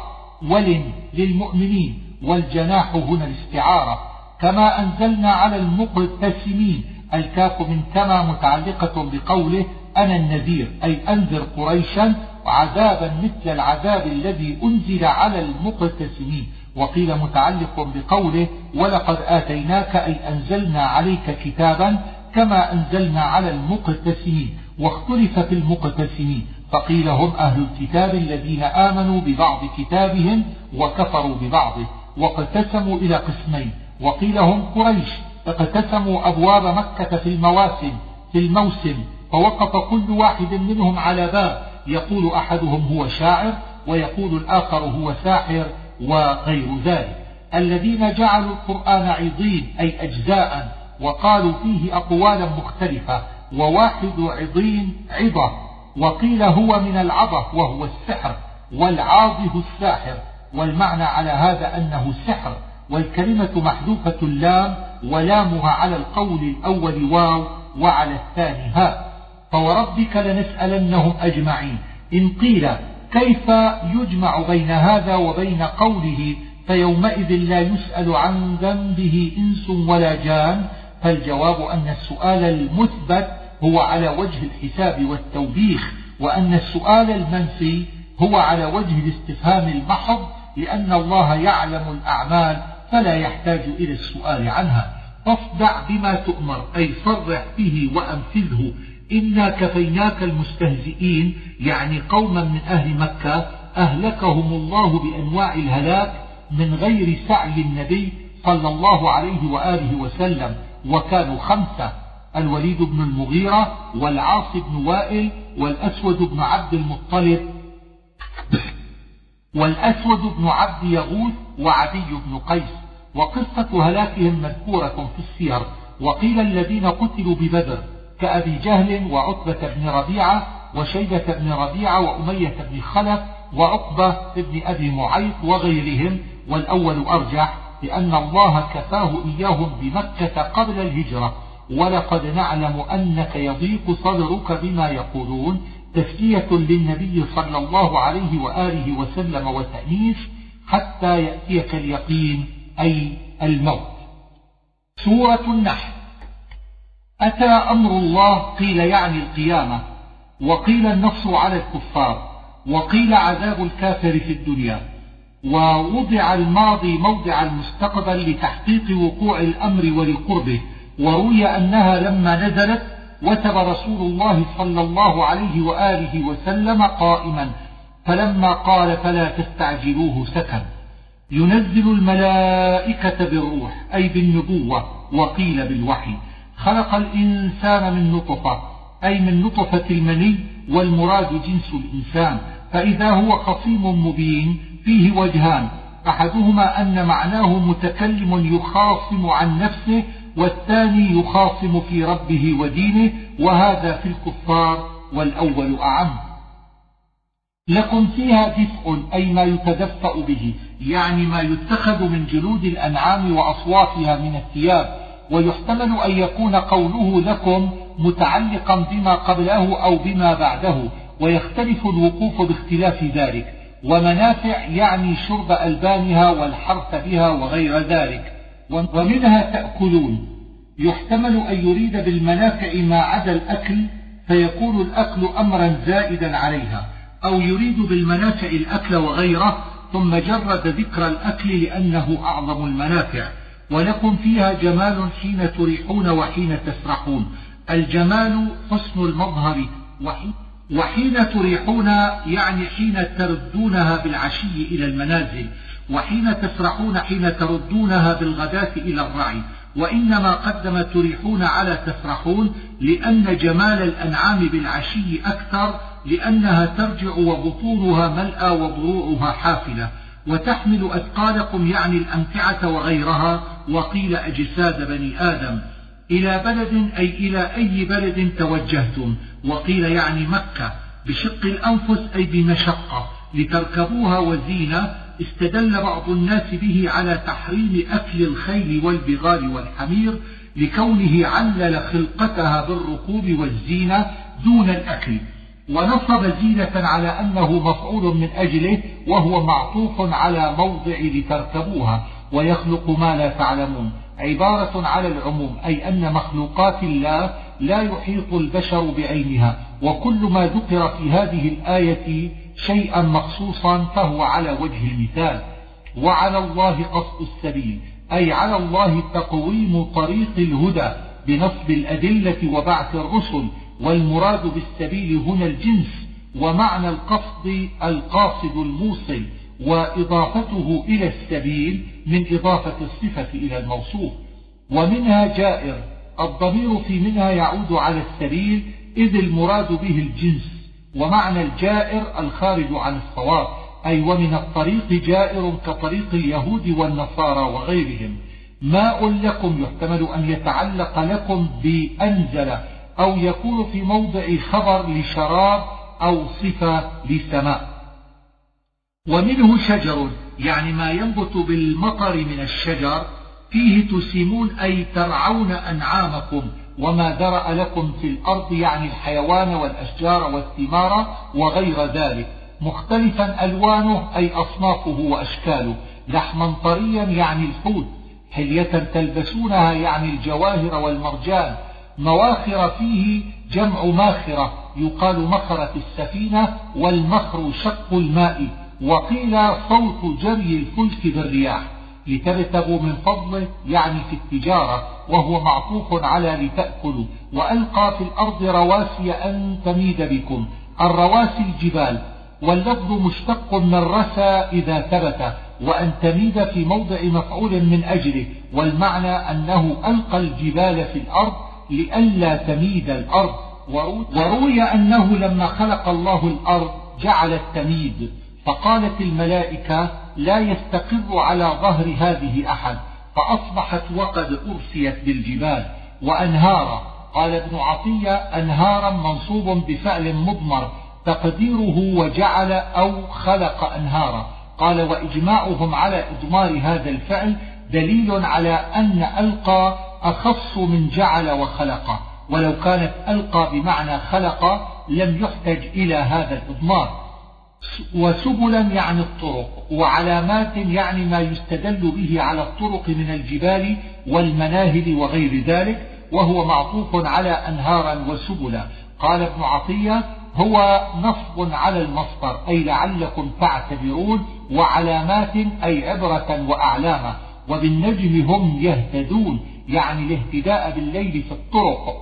ولن للمؤمنين والجناح هنا الاستعارة. كما أنزلنا على المقتسمين الكاف من كما متعلقة بقوله أنا النذير أي أنذر قريشا عذابا مثل العذاب الذي أنزل على المقتسمين. وقيل متعلق بقوله ولقد آتيناك أي أنزلنا عليك كتابا كما أنزلنا على المقتسمين. واختلف في المقتسمين. فقيل هم أهل الكتاب الذين آمنوا ببعض كتابهم وكفروا ببعضه واقتسموا إلى قسمين. وقيل هم قريش اقتسموا أبواب مكة في المواسم في الموسم فوقف كل واحد منهم على باب. يقول أحدهم هو شاعر ويقول الآخر هو ساحر وغير ذلك. الذين جعلوا القرآن عضين أي أجزاء وقالوا فيه أقوالا مختلفة وواحد عضين عضة وقيل هو من العضة وهو السحر والعاضه الساحر والمعنى على هذا أنه سحر والكلمة محذوفة اللام ولامها على القول الأول واو وعلى الثاني هاء. فوربك لنسألنهم أجمعين. إن قيل كيف يجمع بين هذا وبين قوله فيومئذ لا يسأل عن ذنبه إنس ولا جان فالجواب أن السؤال المثبت هو على وجه الحساب والتوبيخ وأن السؤال المنفي هو على وجه الاستفهام المحض لأن الله يعلم الأعمال فلا يحتاج إلى السؤال عنها. فاصدع بما تؤمر أي صرح به وأنفذه. إنا كفيناك المستهزئين يعني قوما من أهل مكة أهلكهم الله بأنواع الهلاك من غير سعي النبي صلى الله عليه وآله وسلم وكانوا خمسة الوليد بن المغيرة والعاص بن وائل والأسود بن عبد المطلب والأسود بن عبد يغوث وعدي بن قيس. وقصة هلاكهم مذكورة في السير. وقيل الذين قتلوا ببدر كأبي جهل وعتبة بن ربيعة وشيبة بن ربيعة وأمية بن خلف وعقبة بن أبي معيط وغيرهم والأول أرجح لأن الله كفاه إياهم بمكة قبل الهجرة. ولقد نعلم أنك يضيق صدرك بما يقولون. تسلية للنبي صلى الله عليه وآله وسلم وتأنيس حتى يأتيك اليقين أي الموت. سورة النحل. أتى أمر الله قيل يعني القيامة وقيل النصر على الكفار وقيل عذاب الكافر في الدنيا ووضع الماضي موضع المستقبل لتحقيق وقوع الأمر ولقربه وروي أنها لما نزلت وتب رسول الله صلى الله عليه وآله وسلم قائما فلما قال فلا تستعجلوه سكن. ينزل الملائكة بالروح أي بالنبوة وقيل بالوحي. خلق الإنسان من نطفة أي من نطفة المني والمراد جنس الإنسان. فإذا هو خصيم مبين فيه وجهان. أحدهما أن معناه متكلم يخاصم عن نفسه والثاني يخاصم في ربه ودينه وهذا في الكفار والأول أعم. لكم فيها دفء أي ما يتدفأ به يعني ما يتخذ من جلود الأنعام وأصوافها من الثياب. ويحتمل أن يكون قوله لكم متعلقا بما قبله أو بما بعده ويختلف الوقوف باختلاف ذلك. ومنافع يعني شرب ألبانها والحرث بها وغير ذلك. ومنها تأكلون. يحتمل أن يريد بالمنافع ما عدا الأكل فيكون الأكل أمرا زائدا عليها. أو يريد بالمنافع الأكل وغيره ثم جرد ذكر الأكل لأنه أعظم المنافع. ولكم فيها جمال حين تريحون وحين تسرحون. الجمال حسن المظهر وحين تريحون يعني حين تردونها بالعشي إلى المنازل وحين تسرحون حين تردونها بالغداة إلى الرعي. وإنما قدم تريحون على تسرحون لأن جمال الأنعام بالعشي أكثر لأنها ترجع وبطونها ملأى وضروعها حافلة. وتحمل أثقالكم يعني الأمتعة وغيرها وقيل أجساد بني آدم إلى بلد أي إلى أي بلد توجهتم؟ وقيل يعني مكة بشق الأنفس أي بمشقة لتركبوها وزينة استدل بعض الناس به على تحريم أكل الخيل والبغال والحمير لكونه علل خلقتها بالركوب والزينة دون الأكل. ونصب زينة على أنه مفعول من أجله وهو معطوف على موضع لتركبوها. ويخلق ما لا تعلمون. عبارة على العموم أي أن مخلوقات الله لا يحيط البشر بعينها وكل ما ذكر في هذه الآية شيئا مخصوصا فهو على وجه المثال. وعلى الله قصد السبيل أي على الله تقويم طريق الهدى بنصب الأدلة وبعث الرسل والمراد بالسبيل هنا الجنس ومعنى القصد القاصد الموصل وإضافته إلى السبيل من إضافة الصفة إلى الموصوف ومنها جائر الضمير في منها يعود على السبيل إذ المراد به الجنس ومعنى الجائر الخارج عن الصواب أي ومن الطريق جائر كطريق اليهود والنصارى وغيرهم. ماء لكم يحتمل أن يتعلق لكم بأنزل أو يكون في موضع خبر لشراب أو صفة لسماء. ومنه شجر يعني ما ينبت بالمطر من الشجر فيه تسيمون أي ترعون أنعامكم وما درأ لكم في الأرض يعني الحيوان والأشجار والثمار وغير ذلك. مختلفا ألوانه أي أصنافه وأشكاله. لحما طريا يعني الحوت. حلية تلبسونها يعني الجواهر والمرجان. مواخر فيه جمع ماخرة يقال مخرة السفينة والمخر شق الماء. وقيل صوت جري الفلك بالرياح لتبتغوا من فضله يعني في التجارة وهو معطوف على لتأكلوا. وألقى في الأرض رواسي أن تميد بكم. الرواسي الجبال واللفظ مشتق من رسى إذا ثبت وأن تميد في موضع مفعول من أجله والمعنى أنه ألقى الجبال في الأرض لئلا تميد الأرض. وروي أنه لما خلق الله الأرض جعل التميد. فقالت الملائكة لا يستقر على ظهر هذه أحد فأصبحت وقد أرسيت بالجبال وأنهارا قال ابن عطية أنهارا منصوب بفعل مضمر تقديره وجعل أو خلق أنهارا. قال وإجماعهم على إضمار هذا الفعل دليل على أن ألقى أخص من جعل وخلق. ولو كانت ألقى بمعنى خلق لم يحتج إلى هذا الإضمار. وسبلا يعني الطرق وعلامات يعني ما يستدل به على الطرق من الجبال والمناهل وغير ذلك وهو معطوف على أنهارا وسبلا. قال ابن عطية هو نصب على المصدر أي لعلكم تعتبرون وعلامات أي عبرة وأعلامة. وبالنجم هم يهتدون يعني الاهتداء بالليل في الطرق.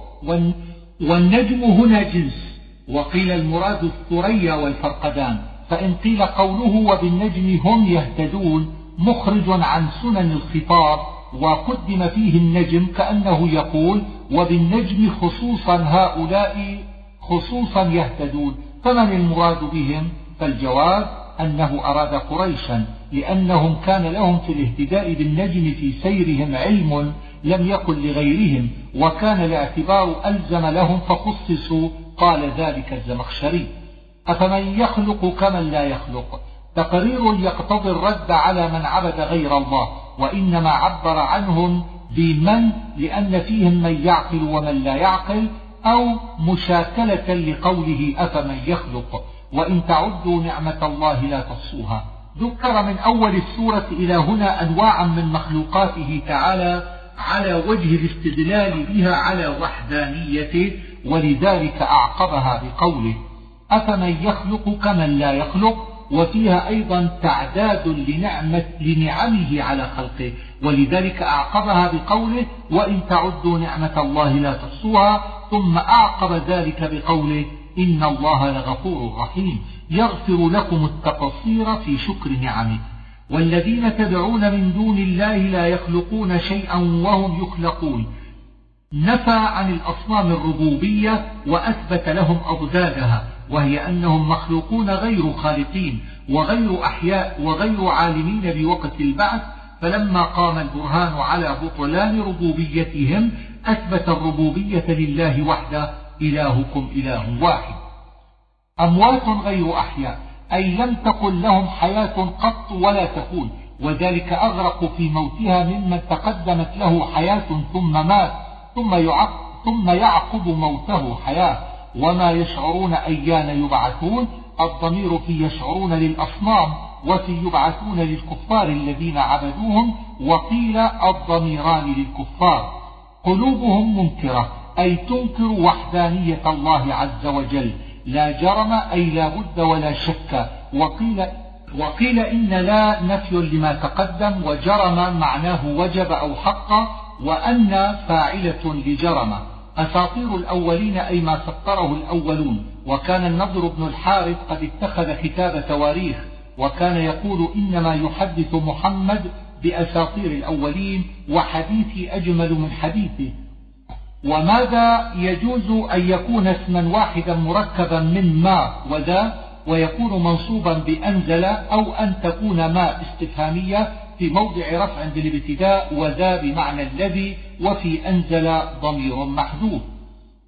والنجم هنا جنس. وقيل المراد الثريا والفرقدان. فإن قيل قوله وبالنجم هم يهتدون مخرج عن سنن الخطاب وقدم فيه النجم كأنه يقول وبالنجم خصوصا هؤلاء خصوصا يهتدون فمن المراد بهم؟ فالجواب أنه أراد قريشا لأنهم كان لهم في الاهتداء بالنجم في سيرهم علم لم يكن لغيرهم وكان الاعتبار ألزم لهم فخصصوا قال ذلك الزمخشري. أفمن يخلق كمن لا يخلق؟ تقرير يقتضي الرد على من عبد غير الله وإنما عبر عنهم بمن؟ لأن فيهم من يعقل ومن لا يعقل أو مشاكلة لقوله أفمن يخلق؟ وإن تعدوا نعمة الله لا تحصوها. ذكر من أول السورة إلى هنا أنواعا من مخلوقاته تعالى على وجه الاستدلال بها على وحدانيته ولذلك أعقبها بقوله. أفمن يخلق كمن لا يخلق؟ وفيها أيضا تعداد لنعمة لنعمه على خلقه. ولذلك أعقبها بقوله وإن تعدوا نعمة الله لا تحصوها ثم أعقب ذلك بقوله إن الله لغفور رحيم. يغفر لكم التقصير في شكر نعمه. والذين تدعون من دون الله لا يخلقون شيئا وهم يخلقون. نفى عن الأصنام الربوبية وأثبت لهم أضدادها. وهي أنهم مخلوقون غير خالقين وغير أحياء وغير عالمين بوقت البعث فلما قام البرهان على بطلان ربوبيتهم أثبت الربوبية لله وحده إلهكم إله واحد. أموات غير أحياء أي لم تكن لهم حياة قط ولا تكون وذلك أغرق في موتها ممن تقدمت له حياة ثم مات ثم يعقب, ثم يعقب موته حياة. وما يشعرون أيان يبعثون الضمير في يشعرون للأصنام وفي يبعثون للكفار الذين عبدوهم وقيل الضميران للكفار. قلوبهم منكرة أي تنكر وحدانية الله عز وجل. لا جرم أي لا بد ولا شك. وقيل وقيل إن لا نفي لما تقدم وجرم معناه وجب أو حق وأن فاعلة لجرم. أساطير الأولين أي ما سطره الأولون. وكان النضر بن الحارث قد اتخذ كتاب تواريخ وكان يقول إنما يحدث محمد بأساطير الأولين وحديثي أجمل من حديثه. وماذا يجوز أن يكون اسما واحدا مركبا من ما وذا؟ ويكون منصوبا بأنزل أو أن تكون ما استفهامية؟ في موضع رفع بالابتداء وذا بمعنى الذي وفي أنزل ضمير محذوف.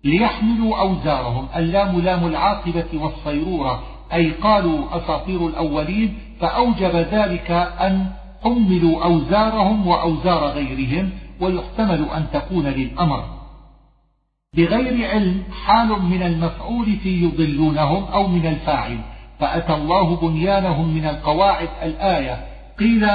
ليحملوا أوزارهم اللام لام العاقبة والصيرورة أي قالوا أساطير الأولين فأوجب ذلك أن حملوا أوزارهم وأوزار غيرهم ويحتمل أن تكون للأمر. بغير علم حال من المفعول في يضلونهم أو من الفاعل فأتى الله بنيانهم من القواعد الآية قيل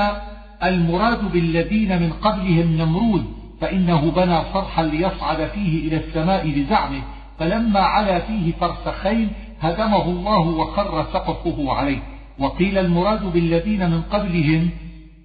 المراد بالذين من قبلهم نمرود فإنه بنى صرحا ليصعد فيه إلى السماء بزعمه فلما علا فيه فرسخين هدمه الله وخر سقفه عليه. وقيل المراد بالذين من قبلهم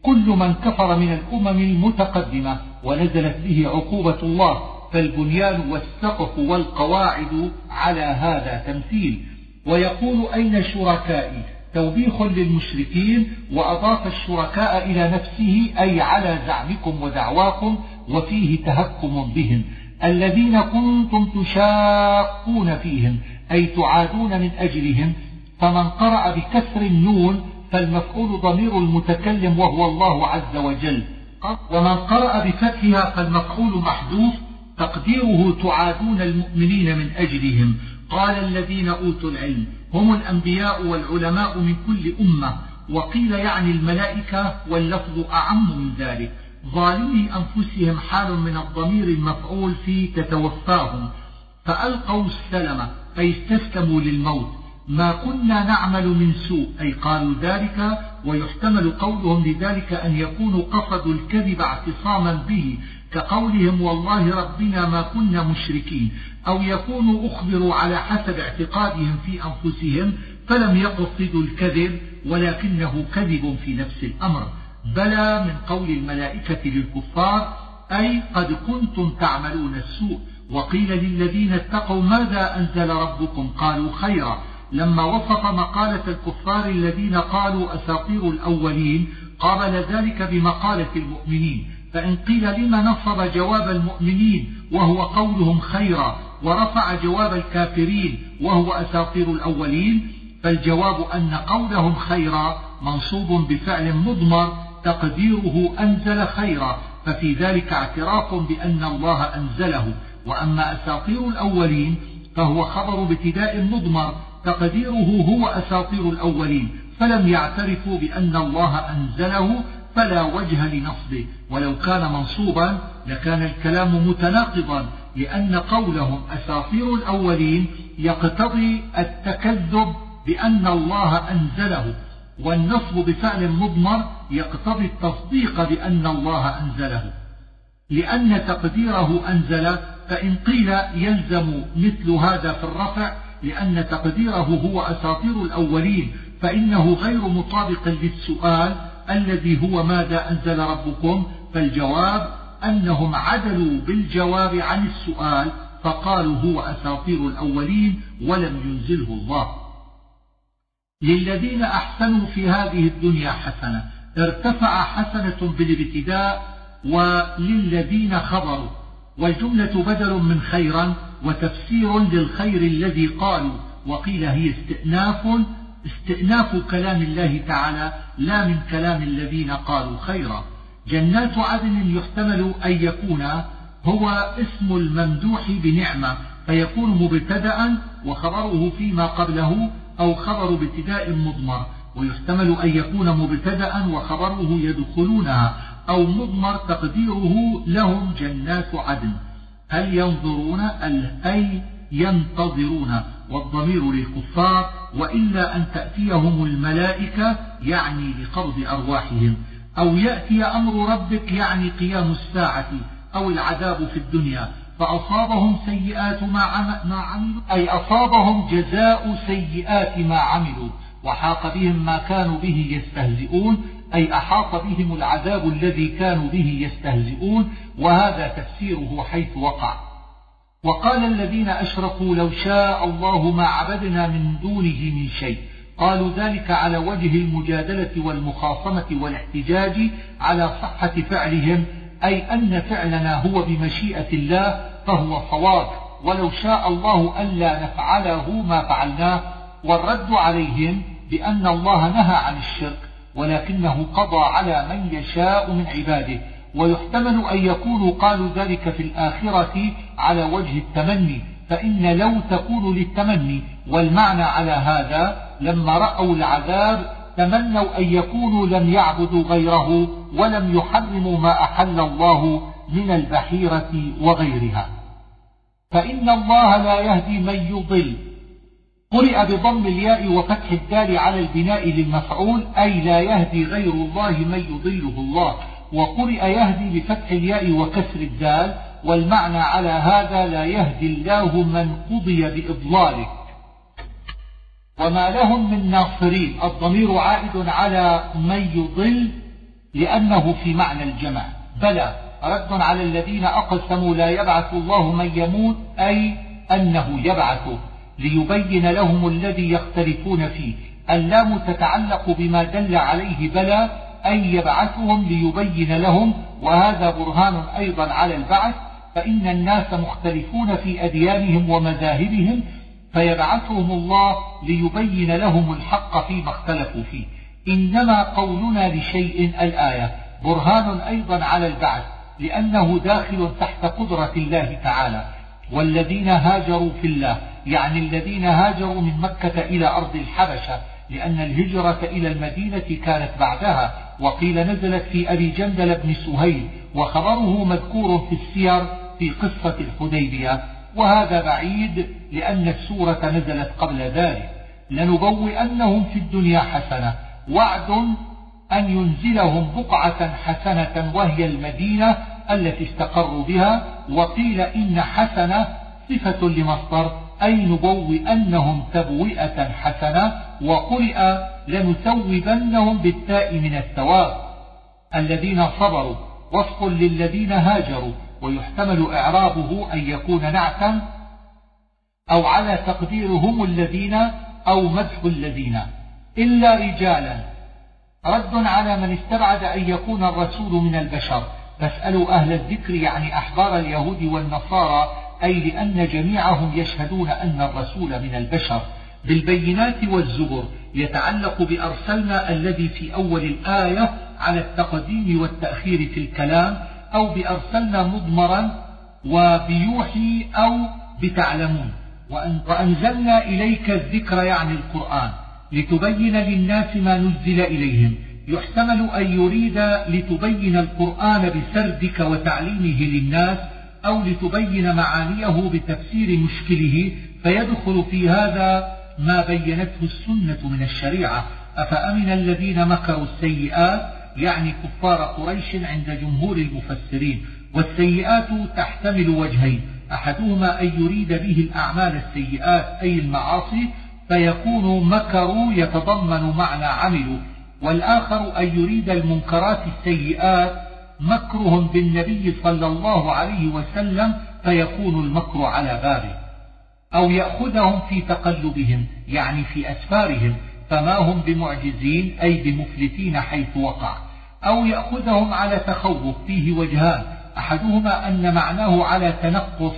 كل من كفر من الأمم المتقدمة ونزلت به عقوبة الله فالبنيان والسقف والقواعد على هذا تمثيل. ويقول أين شركائي؟ توبيخ للمشركين وأضاف الشركاء إلى نفسه أي على زعمكم ودعواكم وفيه تهكم بهم. الذين كنتم تشاقون فيهم أي تعادون من أجلهم فمن قرأ بكسر النون فالمفعول ضمير المتكلم وهو الله عز وجل. ومن قرأ بفتحها فالمفعول محذوف تقديره تعادون المؤمنين من أجلهم. قال الذين أوتوا العلم هم الأنبياء والعلماء من كل أمة وقيل يعني الملائكة واللفظ أعم من ذلك. ظالمي أنفسهم حال من الضمير المفعول في تتوفاهم. فألقوا السلم أي استسلموا للموت. ما كنا نعمل من سوء أي قالوا ذلك ويحتمل قولهم لذلك أن يكونوا قصدوا الكذب اعتصاما به. كقولهم والله ربنا ما كنا مشركين أو يكونوا أخبروا على حسب اعتقادهم في أنفسهم فلم يقصدوا الكذب ولكنه كذب في نفس الأمر. بلى من قول الملائكة للكفار أي قد كنتم تعملون السوء. وقيل للذين اتقوا ماذا أنزل ربكم؟ قالوا خيرا. لما وصف مقالة الكفار الذين قالوا أساطير الأولين قابل ذلك بمقالة المؤمنين. فإن قيل لما نصب جواب المؤمنين وهو قولهم خيرا ورفع جواب الكافرين وهو أساطير الأولين فالجواب أن قولهم خيرا منصوب بفعل مضمر تقديره أنزل خيرا ففي ذلك اعتراف بأن الله أنزله. وأما أساطير الأولين فهو خبر ابتداء مضمر تقديره هو أساطير الأولين فلم يعترفوا بأن الله أنزله فلا وجه لنصبه. ولو كان منصوبا لكان الكلام متناقضا لأن قولهم أساطير الأولين يقتضي التكذب بأن الله أنزله. والنصب بفعل مضمر يقتضي التصديق بأن الله أنزله. لأن تقديره أنزل فإن قيل يلزم مثل هذا في الرفع لأن تقديره هو أساطير الأولين فإنه غير مطابق للسؤال الذي هو ماذا أنزل ربكم؟ فالجواب أنهم عدلوا بالجواب عن السؤال فقالوا هو أساطير الأولين ولم ينزله الله. للذين أحسنوا في هذه الدنيا حسنة ارتفع حسنة بالابتداء وللذين خبروا والجملة بدل من خيرا وتفسير للخير الذي قالوا وقيل هي استئناف استئناف كلام الله تعالى لا من كلام الذين قالوا خيرا. جنات عدن يحتمل أن يكون هو اسم الممدوح بنعمة فيكون مبتدأ وخبره فيما قبله أو خبر ابتداء مضمر ويحتمل أن يكون مبتدأ وخبره يدخلونها أو مضمر تقديره لهم جنات عدن. هل ينظرون أي ينتظرون؟ والضمير للكفار وإلا أن تأتيهم الملائكة يعني لقبض أرواحهم أو يأتي أمر ربك يعني قيام الساعة أو العذاب في الدنيا فأصابهم سيئات ما عملوا أي أصابهم جزاء سيئات ما عملوا وحاق بهم ما كانوا به يستهزئون أي أحاط بهم العذاب الذي كانوا به يستهزئون وهذا تفسيره حيث وقع. وقال الذين أشركوا لو شاء الله ما عبدنا من دونه من شيء. قالوا ذلك على وجه المجادلة والمخاصمة والاحتجاج على صحة فعلهم أي أن فعلنا هو بمشيئة الله فهو صواب. ولو شاء الله ألا نفعله ما فعلناه. والرد عليهم بأن الله نهى عن الشرك ولكنه قضى على من يشاء من عباده. ويحتمل أن يكونوا قالوا ذلك في الآخرة على وجه التمني فإن لو تكون للتمني والمعنى على هذا لما رأوا العذاب تمنوا أن يكونوا لم يعبدوا غيره ولم يحرموا ما أحل الله من البحيرة وغيرها. فإن الله لا يهدي من يضل. قرئ بضم الياء وفتح الدال على البناء للمفعول أي لا يهدي غير الله من يضله الله. وقرئ يهدي بفتح الياء وكسر الدال والمعنى على هذا لا يهدي الله من قضي بإضلاله. وما لهم من ناصرين الضمير عائد على من يضل لأنه في معنى الجمع. بلى رد على الذين أقسموا لا يبعث الله من يموت أي أنه يبعثه ليبين لهم الذي يختلفون فيه. اللام تتعلق بما دل عليه بلى أن يبعثهم ليبين لهم وهذا برهان أيضا على البعث فإن الناس مختلفون في أديانهم ومذاهبهم فيبعثهم الله ليبين لهم الحق فيما اختلفوا فيه. إنما قولنا لشيء الآية. برهان أيضا على البعث لأنه داخل تحت قدرة الله تعالى. والذين هاجروا في الله يعني الذين هاجروا من مكة إلى أرض الحبشة لأن الهجرة إلى المدينة كانت بعدها. وقيل نزلت في أبي جندل بن سهيل وخبره مذكور في السير في قصة الحديبية. وهذا بعيد لأن السورة نزلت قبل ذلك. لنبوئنهم في الدنيا حسنة. وعد أن ينزلهم بقعة حسنة وهي المدينة التي استقروا بها. وقيل إن حسنة صفة لمصدر أي نبوئنهم تبوئة حسنة. وقرئ لنثوبنهم بالتاء من الثواب. الذين صبروا وصف للذين هاجروا ويحتمل إعرابه أن يكون نعتا أو على تقدير هم الذين أو مدح الذين. إلا رجالا. رد على من استبعد أن يكون الرسول من البشر. فاسألوا أهل الذكر يعني أحبار اليهود والنصارى أي لأن جميعهم يشهدون أن الرسول من البشر. بالبينات والزبر يتعلق بأرسلنا الذي في أول الآية على التقديم والتأخير في الكلام أو بأرسلنا مضمرا وبيوحي أو بتعلمون. وأنزلنا إليك الذكر يعني القرآن لتبين للناس ما نزل إليهم. يحتمل أن يريد لتبين القرآن بسردك وتعليمه للناس أو لتبين معانيه بتفسير مشكله فيدخل في هذا ما بينته السنة من الشريعة. أفأمن الذين مكروا السيئات؟ يعني كفار قريش عند جمهور المفسرين. والسيئات تحتمل وجهين. أحدهما أن يريد به الأعمال السيئات أي المعاصي فيكون مكروا يتضمن معنى عملوا والآخر أن يريد المنكرات السيئات مكرهم بالنبي صلى الله عليه وسلم فيكون المكر على بابه. أو يأخذهم في تقلبهم يعني في أسفارهم فما هم بمعجزين أي بمفلتين حيث وقع. أو يأخذهم على تخوف فيه وجهان. أحدهما أن معناه على تنقص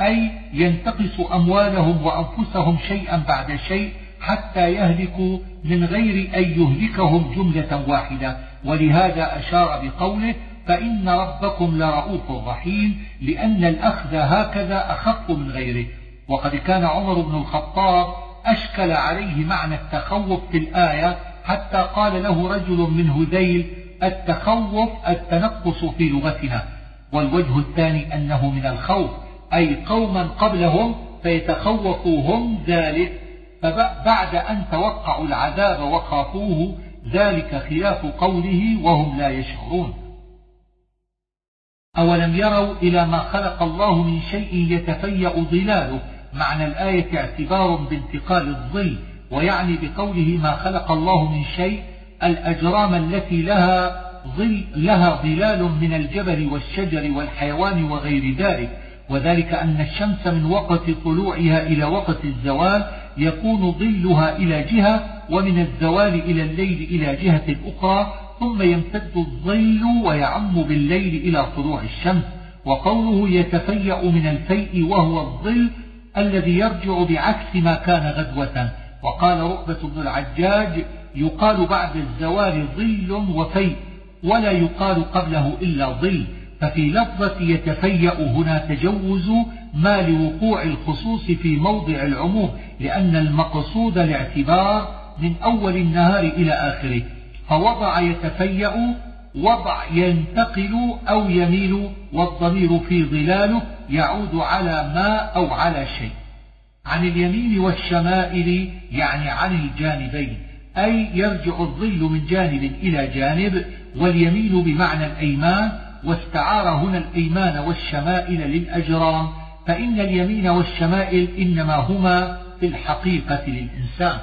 أي ينتقص أموالهم وأنفسهم شيئا بعد شيء حتى يهلكوا من غير أن يهلكهم جملة واحدة. ولهذا أشار بقوله فإن ربكم لرؤوف رحيم لأن الأخذ هكذا أخف من غيره. وقد كان عمر بن الخطاب أشكل عليه معنى التخوف في الآية حتى قال له رجل من هذيل التخوف التنقص في لغتنا. والوجه الثاني أنه من الخوف أي قوما قبلهم فيتخوفوا هم ذلك فبعد أن توقعوا العذاب وخافوه ذلك خلاف قوله وهم لا يشعرون. أولم يروا إلى ما خلق الله من شيء يتفيأ ظلاله؟ معنى الآية اعتبار بانتقال الظل ويعني بقوله ما خلق الله من شيء الأجرام التي لها ظل لها ظلال من الجبل والشجر والحيوان وغير ذلك. وذلك أن الشمس من وقت طلوعها إلى وقت الزوال يكون ظلها إلى جهة ومن الزوال إلى الليل إلى جهة أخرى ثم يمتد الظل ويعم بالليل إلى طلوع الشمس. وقوله يتفيأ من الفيء وهو الظل الذي يرجع بعكس ما كان غدوة وقال رؤبة بن العجاج يقال بعد الزوال ظل وفيء ولا يقال قبله إلا ظل. ففي لفظة يتفيأ هنا تجوز ما لوقوع الخصوص في موضع العموم لأن المقصود الاعتبار من أول النهار إلى آخره. فوضع يتفيأ وضع ينتقل أو يميل والضمير في ظلاله يعود على ما أو على شيء. عن اليمين والشمائل يعني عن الجانبين أي يرجع الظل من جانب إلى جانب واليمين بمعنى الأيمان واستعار هنا الأيمان والشمائل للأجرام فإن اليمين والشمائل إنما هما في الحقيقة للإنسان.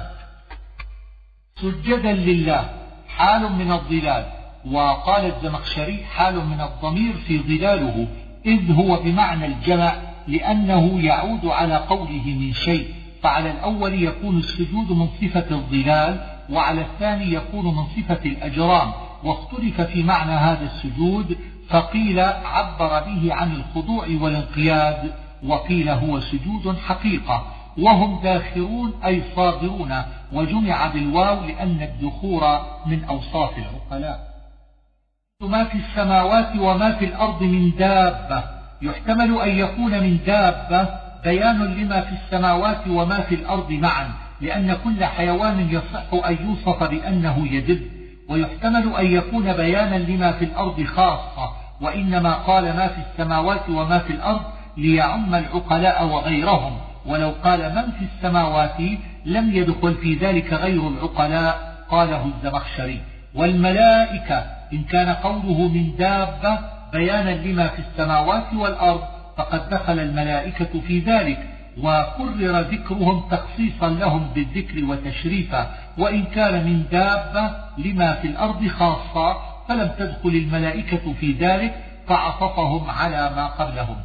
سجدا لله حال من الظلال وقال الزمخشري حال من الضمير في ظلاله إذ هو بمعنى الجمع لأنه يعود على قوله من شيء فعلى الأول يكون السجود من صفة الظلال وعلى الثاني يكون من صفة الأجرام. واختلف في معنى هذا السجود فقيل عبر به عن الخضوع والانقياد وقيل هو سجود حقيقة. وهم داخرون أي صاغرون وجمع بالواو لأن الدخور من أوصاف العقلاء. ما في السماوات وما في الأرض من دابة. يحتمل أن يكون من دابة. بيان لما في السماوات وما في الأرض معا. لأن كل حيوان يصح أن يوصف بأنه يدب ويحتمل أن يكون بيانا لما في الأرض خاصة. وإنما قال ما في السماوات وما في الأرض ليعم العقلاء وغيرهم. ولو قال من في السماوات لم يدخل في ذلك غير العقلاء قاله الزمخشري. والملائكة إن كان قوله من دابة بيانا لما في السماوات والأرض فقد دخل الملائكة في ذلك وقرر ذكرهم تخصيصا لهم بالذكر وتشريفا وإن كان من دابة لما في الأرض خاصة فلم تدخل الملائكة في ذلك فعطفهم على ما قبلهم.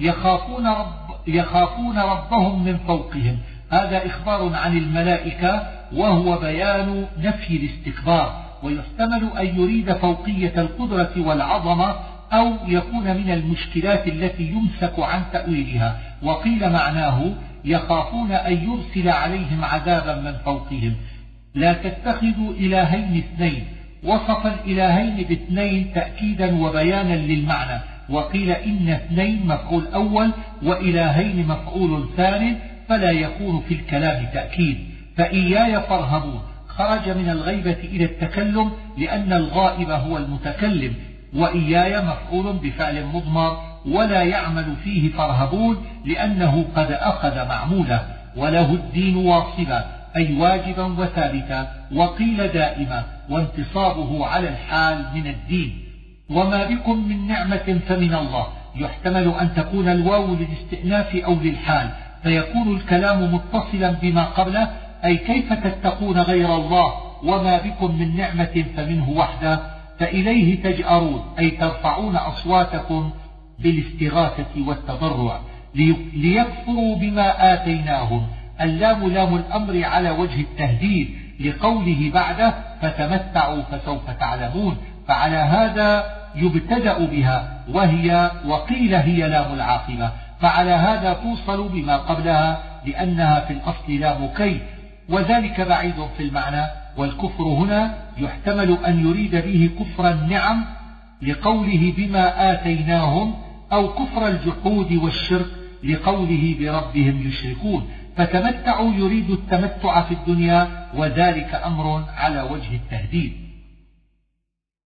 يخافون, رب يخافون ربهم من فوقهم. هذا إخبار عن الملائكة وهو بيان نفي الاستكبار. ويحتمل أن يريد فوقية القدرة والعظمة أو يكون من المشكلات التي يمسك عن تأويلها. وقيل معناه يخافون أن يرسل عليهم عذابا من فوقهم. لا تتخذوا إلهين اثنين. وصف الإلهين باثنين تأكيدا وبيانا للمعنى. وقيل إن اثنين مفعول أول وإلهين مفعول ثاني فلا يكون في الكلام تأكيد. فإياي فارهبون. خرج من الغيبة إلى التكلم لأن الغائب هو المتكلم وإياي مفعول بفعل مضمر ولا يعمل فيه فارهبون لأنه قد أخذ معموله وله الدين واصبا أي واجبا وثابتا وقيل دائما وانتصابه على الحال من الدين وما بكم من نعمة فمن الله يحتمل أن تكون الواو للاستئناف أو للحال فيكون الكلام متصلا بما قبله أي كيف تتقون غير الله وما بكم من نعمة فمنه وحده؟ فإليه تجأرون أي ترفعون أصواتكم بالاستغاثة والتضرع ليكفروا بما آتيناهم. اللام لام الأمر على وجه التهديد لقوله بعده فتمتعوا فسوف تعلمون فعلى هذا يبتدأ بها وهي وقيل هي لام العاقبة. فعلى هذا توصل بما قبلها لأنها في الأصل لام كي وذلك بعيد في المعنى والكفر هنا يحتمل أن يريد به كفر النعم لقوله بما آتيناهم أو كفر الجحود والشرك لقوله بربهم يشركون. فتمتعوا يريد التمتع في الدنيا وذلك أمر على وجه التهديد.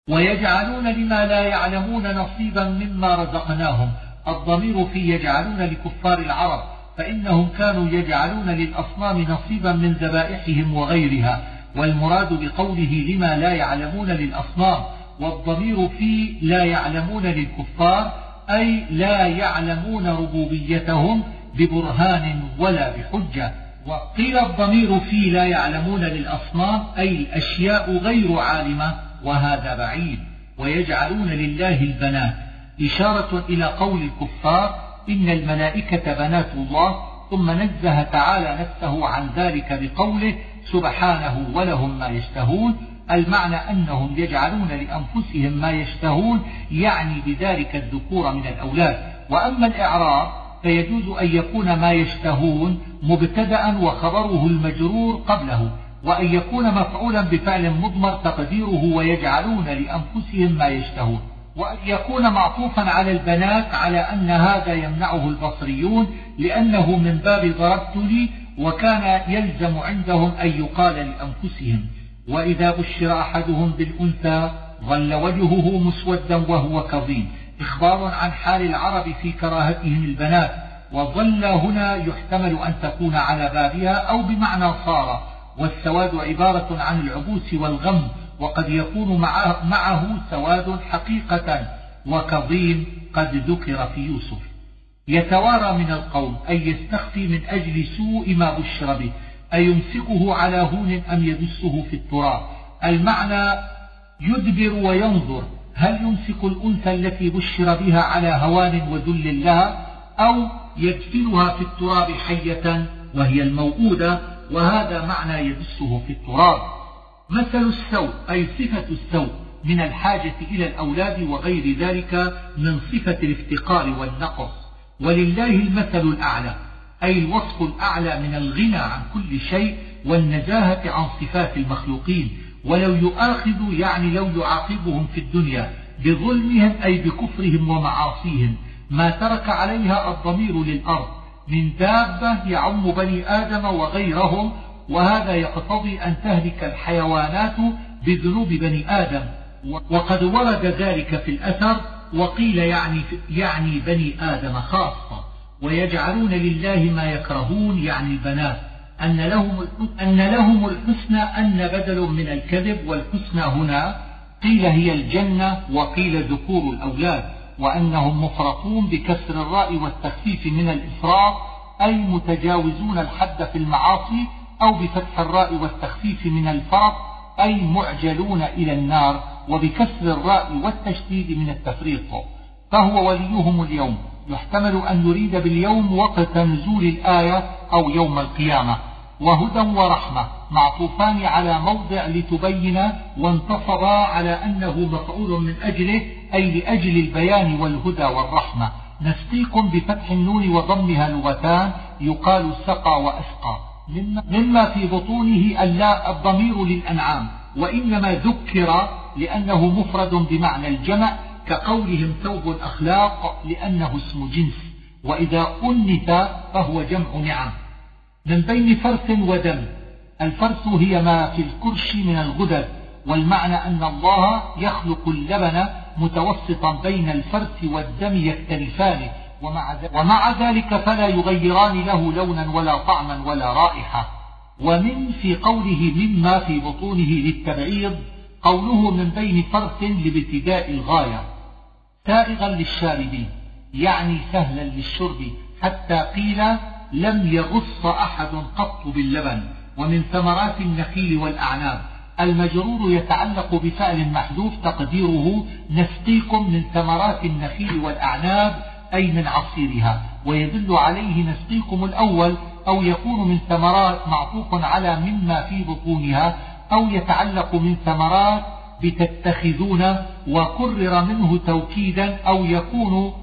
ويجعلون لما لا يعلمون نصيبا مما رزقناهم. الضمير في يجعلون لكفار العرب فإنهم كانوا يجعلون للأصنام نصيبا من ذبائحهم وغيرها والمراد بقوله لما لا يعلمون للأصنام والضمير في لا يعلمون للكفار أي لا يعلمون ربوبيتهم ببرهان ولا بحجة. وقيل الضمير في لا يعلمون للأصنام أي الأشياء غير عالمة وهذا بعيد ويجعلون لله البنات إشارة إلى قول الكفار إن الملائكة بنات الله ثم نزه تعالى نفسه عن ذلك بقوله سبحانه ولهم ما يشتهون. المعنى أنهم يجعلون لأنفسهم ما يشتهون يعني بذلك الذكور من الأولاد. وأما الإعراب فيجوز أن يكون ما يشتهون مبتدأ وخبره المجرور قبله وأن يكون مفعولا بفعل مضمر تقديره ويجعلون لأنفسهم ما يشتهون. وأن يكون معطوفا على البنات على أن هذا يمنعه البصريون لأنه من باب ضربت لي وكان يلزم عندهم أن يقال لأنفسهم. وإذا بشر أحدهم بالأنثى ظل وجهه مسودا وهو كظيم. إخبار عن حال العرب في كراهتهم البنات وظل هنا يحتمل أن تكون على بابها أو بمعنى صار. والسواد عبارة عن العبوس والغم وقد يكون معه سواد حقيقة وكظيم قد ذكر في يوسف. يتوارى من القوم أي يستخفي من أجل سوء ما بشر به أيمسكه على هون أم يدسه في التراب؟ المعنى يدبر وينظر هل يمسك الأنثى التي بشر بها على هوان وذل لها أو يدفنها في التراب حية وهي الموؤودة وهذا معنى يدسه في التراب؟ مثل السوء أي صفة السوء من الحاجة إلى الأولاد وغير ذلك من صفة الافتقار والنقص. ولله المثل الأعلى أي الوصف الأعلى من الغنى عن كل شيء والنزاهة عن صفات المخلوقين. ولو يؤاخذ يعني لو يعاقبهم في الدنيا بظلمهم أي بكفرهم ومعاصيهم ما ترك عليها الضمير للأرض من دابة يعم بني آدم وغيرهم وهذا يقتضي أن تهلك الحيوانات بذنوب بني آدم. وقد ورد ذلك في الأثر وقيل يعني, يعني بني آدم خاصة. ويجعلون لله ما يكرهون يعني البنات. أن لهم, أن لهم الحسنى أن بدل من الكذب والحسنى هنا قيل هي الجنة وقيل ذكور الأولاد. وأنهم مفرطون بكسر الراء والتخفيف من الإفراط أي متجاوزون الحد في المعاصي أو بفتح الراء والتخفيف من الفرط أي معجلون إلى النار وبكسر الراء والتشديد من التفريط فهو وليهم اليوم. يحتمل أن يريد باليوم وقت نزول الآية أو يوم القيامة. وهدى ورحمة. معطوفان على موضع لتبين وانتصبا على أنه مفعول من أجله أي لأجل البيان والهدى والرحمة. نسقيكم بفتح النون وضمها لغتان يقال سقى وأسقى. مما في بطونه اللا الضمير للأنعام وإنما ذكر لأنه مفرد بمعنى الجمع كقولهم ثوب الأخلاق لأنه اسم جنس وإذا أنث فهو جمع نعم. من بين فرث ودم الفرث هي ما في الكرش من الغدد والمعنى أن الله يخلق اللبن متوسطا بين الفرث والدم يختلفان ومع ذلك فلا يغيران له لونا ولا طعما ولا رائحة. ومن في قوله مما في بطونه للتبعيض قوله من بين فرث لابتداء الغاية. سائغا للشاربين يعني سهلا للشرب حتى قيل لم يغص أحد قط باللبن. ومن ثمرات النخيل والأعناب المجرور يتعلق بفعل محذوف تقديره نسقيكم من ثمرات النخيل والأعناب أي من عصيرها ويدل عليه نسقيكم الأول أو يكون من ثمرات معطوف على مما في بطونها أو يتعلق من ثمرات بتتخذون وكرر منه توكيدا أو يكون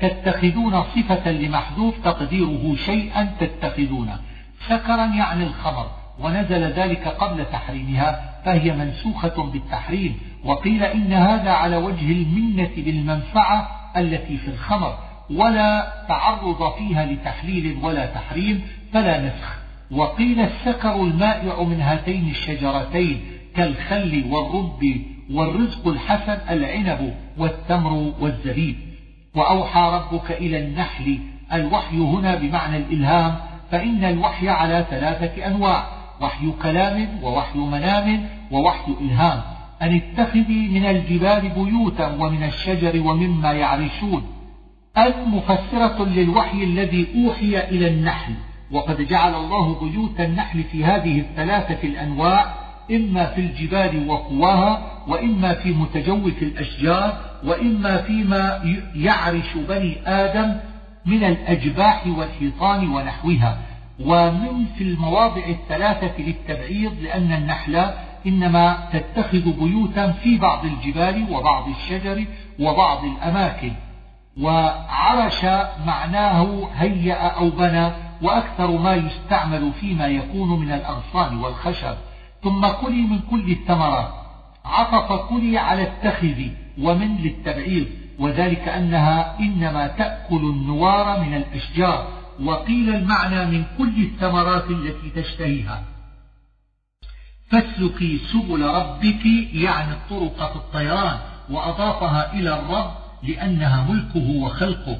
تتخذون صفة لمحذوف تقديره شيئا تتخذونه. سكرا يعني الخمر ونزل ذلك قبل تحريمها فهي منسوخة بالتحريم وقيل إن هذا على وجه المنة بالمنفعة التي في الخمر ولا تعرض فيها لتحليل ولا تحريم فلا نسخ. وقيل السكر المائع من هاتين الشجرتين كالخل والرب والرزق الحسن العنب والتمر والزبيب. وأوحى ربك إلى النحل الوحي هنا بمعنى الإلهام فإن الوحي على ثلاثة أنواع وحي كلام ووحي منام ووحي إلهام. أن اتخذي من الجبال بيوتا ومن الشجر ومما يعرشون. المفسرة للوحي الذي أوحي إلى النحل. وقد جعل الله بيوت النحل في هذه الثلاثة الأنواع إما في الجبال وقواها وإما في متجوف الأشجار وإما فيما يعرش بني آدم من الأجباح والحيطان ونحوها. ومن في المواضع الثلاثة للتبعيض لأن النحل إنما تتخذ بيوتا في بعض الجبال وبعض الشجر وبعض الأماكن. وعرش معناه هيأ أو بنى وأكثر ما يستعمل فيما يكون من الأغصان والخشب. ثم كلي من كل الثمرات. عطف كلي على التخذ ومن للتبعيض. وذلك أنها إنما تأكل النوار من الأشجار. وقيل المعنى من كل الثمرات التي تشتهيها. فاسلكي سبل ربك يعني الطرق في الطيران وأضافها إلى الرب لأنها ملكه وخلقه.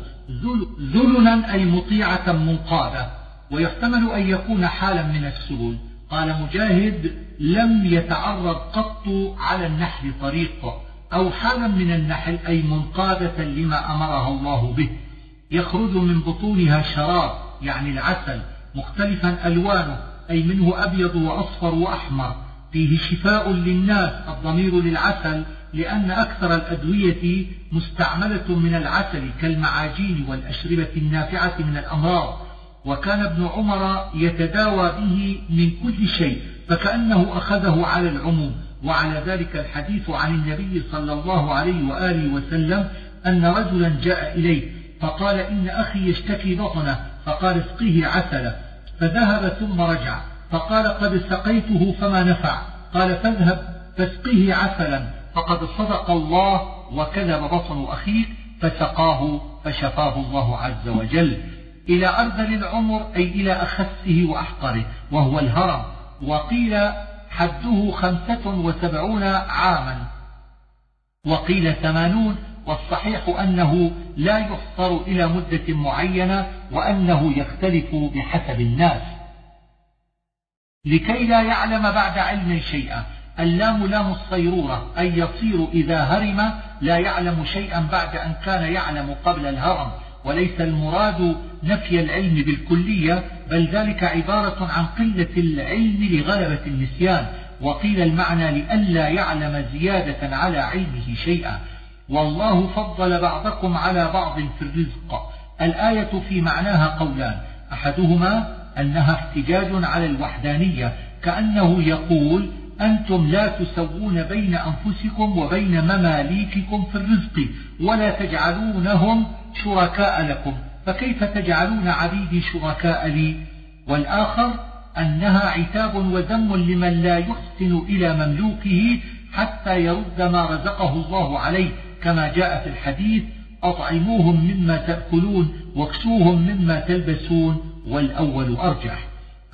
ذللا أي مطيعة منقادة. ويحتمل أن يكون حالا من السبل. قال مجاهد لم يتعرض قط على النحل طريق أو حالا من النحل أي منقادة لما أمرها الله به. يخرج من بطونها شراب يعني العسل مختلفا ألوانه أي منه أبيض وأصفر وأحمر. فيه شفاء للناس الضمير للعسل لأن أكثر الأدوية مستعملة من العسل كالمعاجين والأشربة النافعة من الأمراض. وكان ابن عمر يتداوى به من كل شيء فكأنه أخذه على العموم. وعلى ذلك الحديث عن النبي صلى الله عليه وآله وسلم أن رجلا جاء إليه فقال إن أخي يشتكي بطنه فقال اسقيه عسلا فذهب ثم رجع. فقال قد سقيته فما نفع. قال فاذهب فاسقيه عسلا. فقد صدق الله وكذب بطن أخيك فسقاه فشفاه الله عز وجل. إلى أرذل العمر أي إلى أخسه وأحقره وهو الهرم. وقيل حده خمسة وسبعون عاما. وقيل ثمانون. والصحيح أنه لا يحصر إلى مدة معينة وأنه يختلف بحسب الناس. لكي لا يعلم بعد علم شيئا. اللام لام الصيرورة أي يصير إذا هرم لا يعلم شيئا بعد أن كان يعلم قبل الهرم. وليس المراد نفي العلم بالكلية بل ذلك عبارة عن قلة العلم لغلبة النسيان. وقيل المعنى لئلا يعلم زيادة على علمه شيئا. والله فضل بعضكم على بعض في الرزق. الآية في معناها قولان. أحدهما أنها احتجاج على الوحدانية كأنه يقول أنتم لا تسوون بين أنفسكم وبين مماليككم في الرزق ولا تجعلونهم شركاء لكم. فكيف تجعلون عبيدي شركاء لي؟ والآخر أنها عتاب وذم لمن لا يحسن إلى مملوكه حتى يرد ما رزقه الله عليه. كما جاء في الحديث أطعموهم مما تأكلون واكسوهم مما تلبسون. والأول أرجح.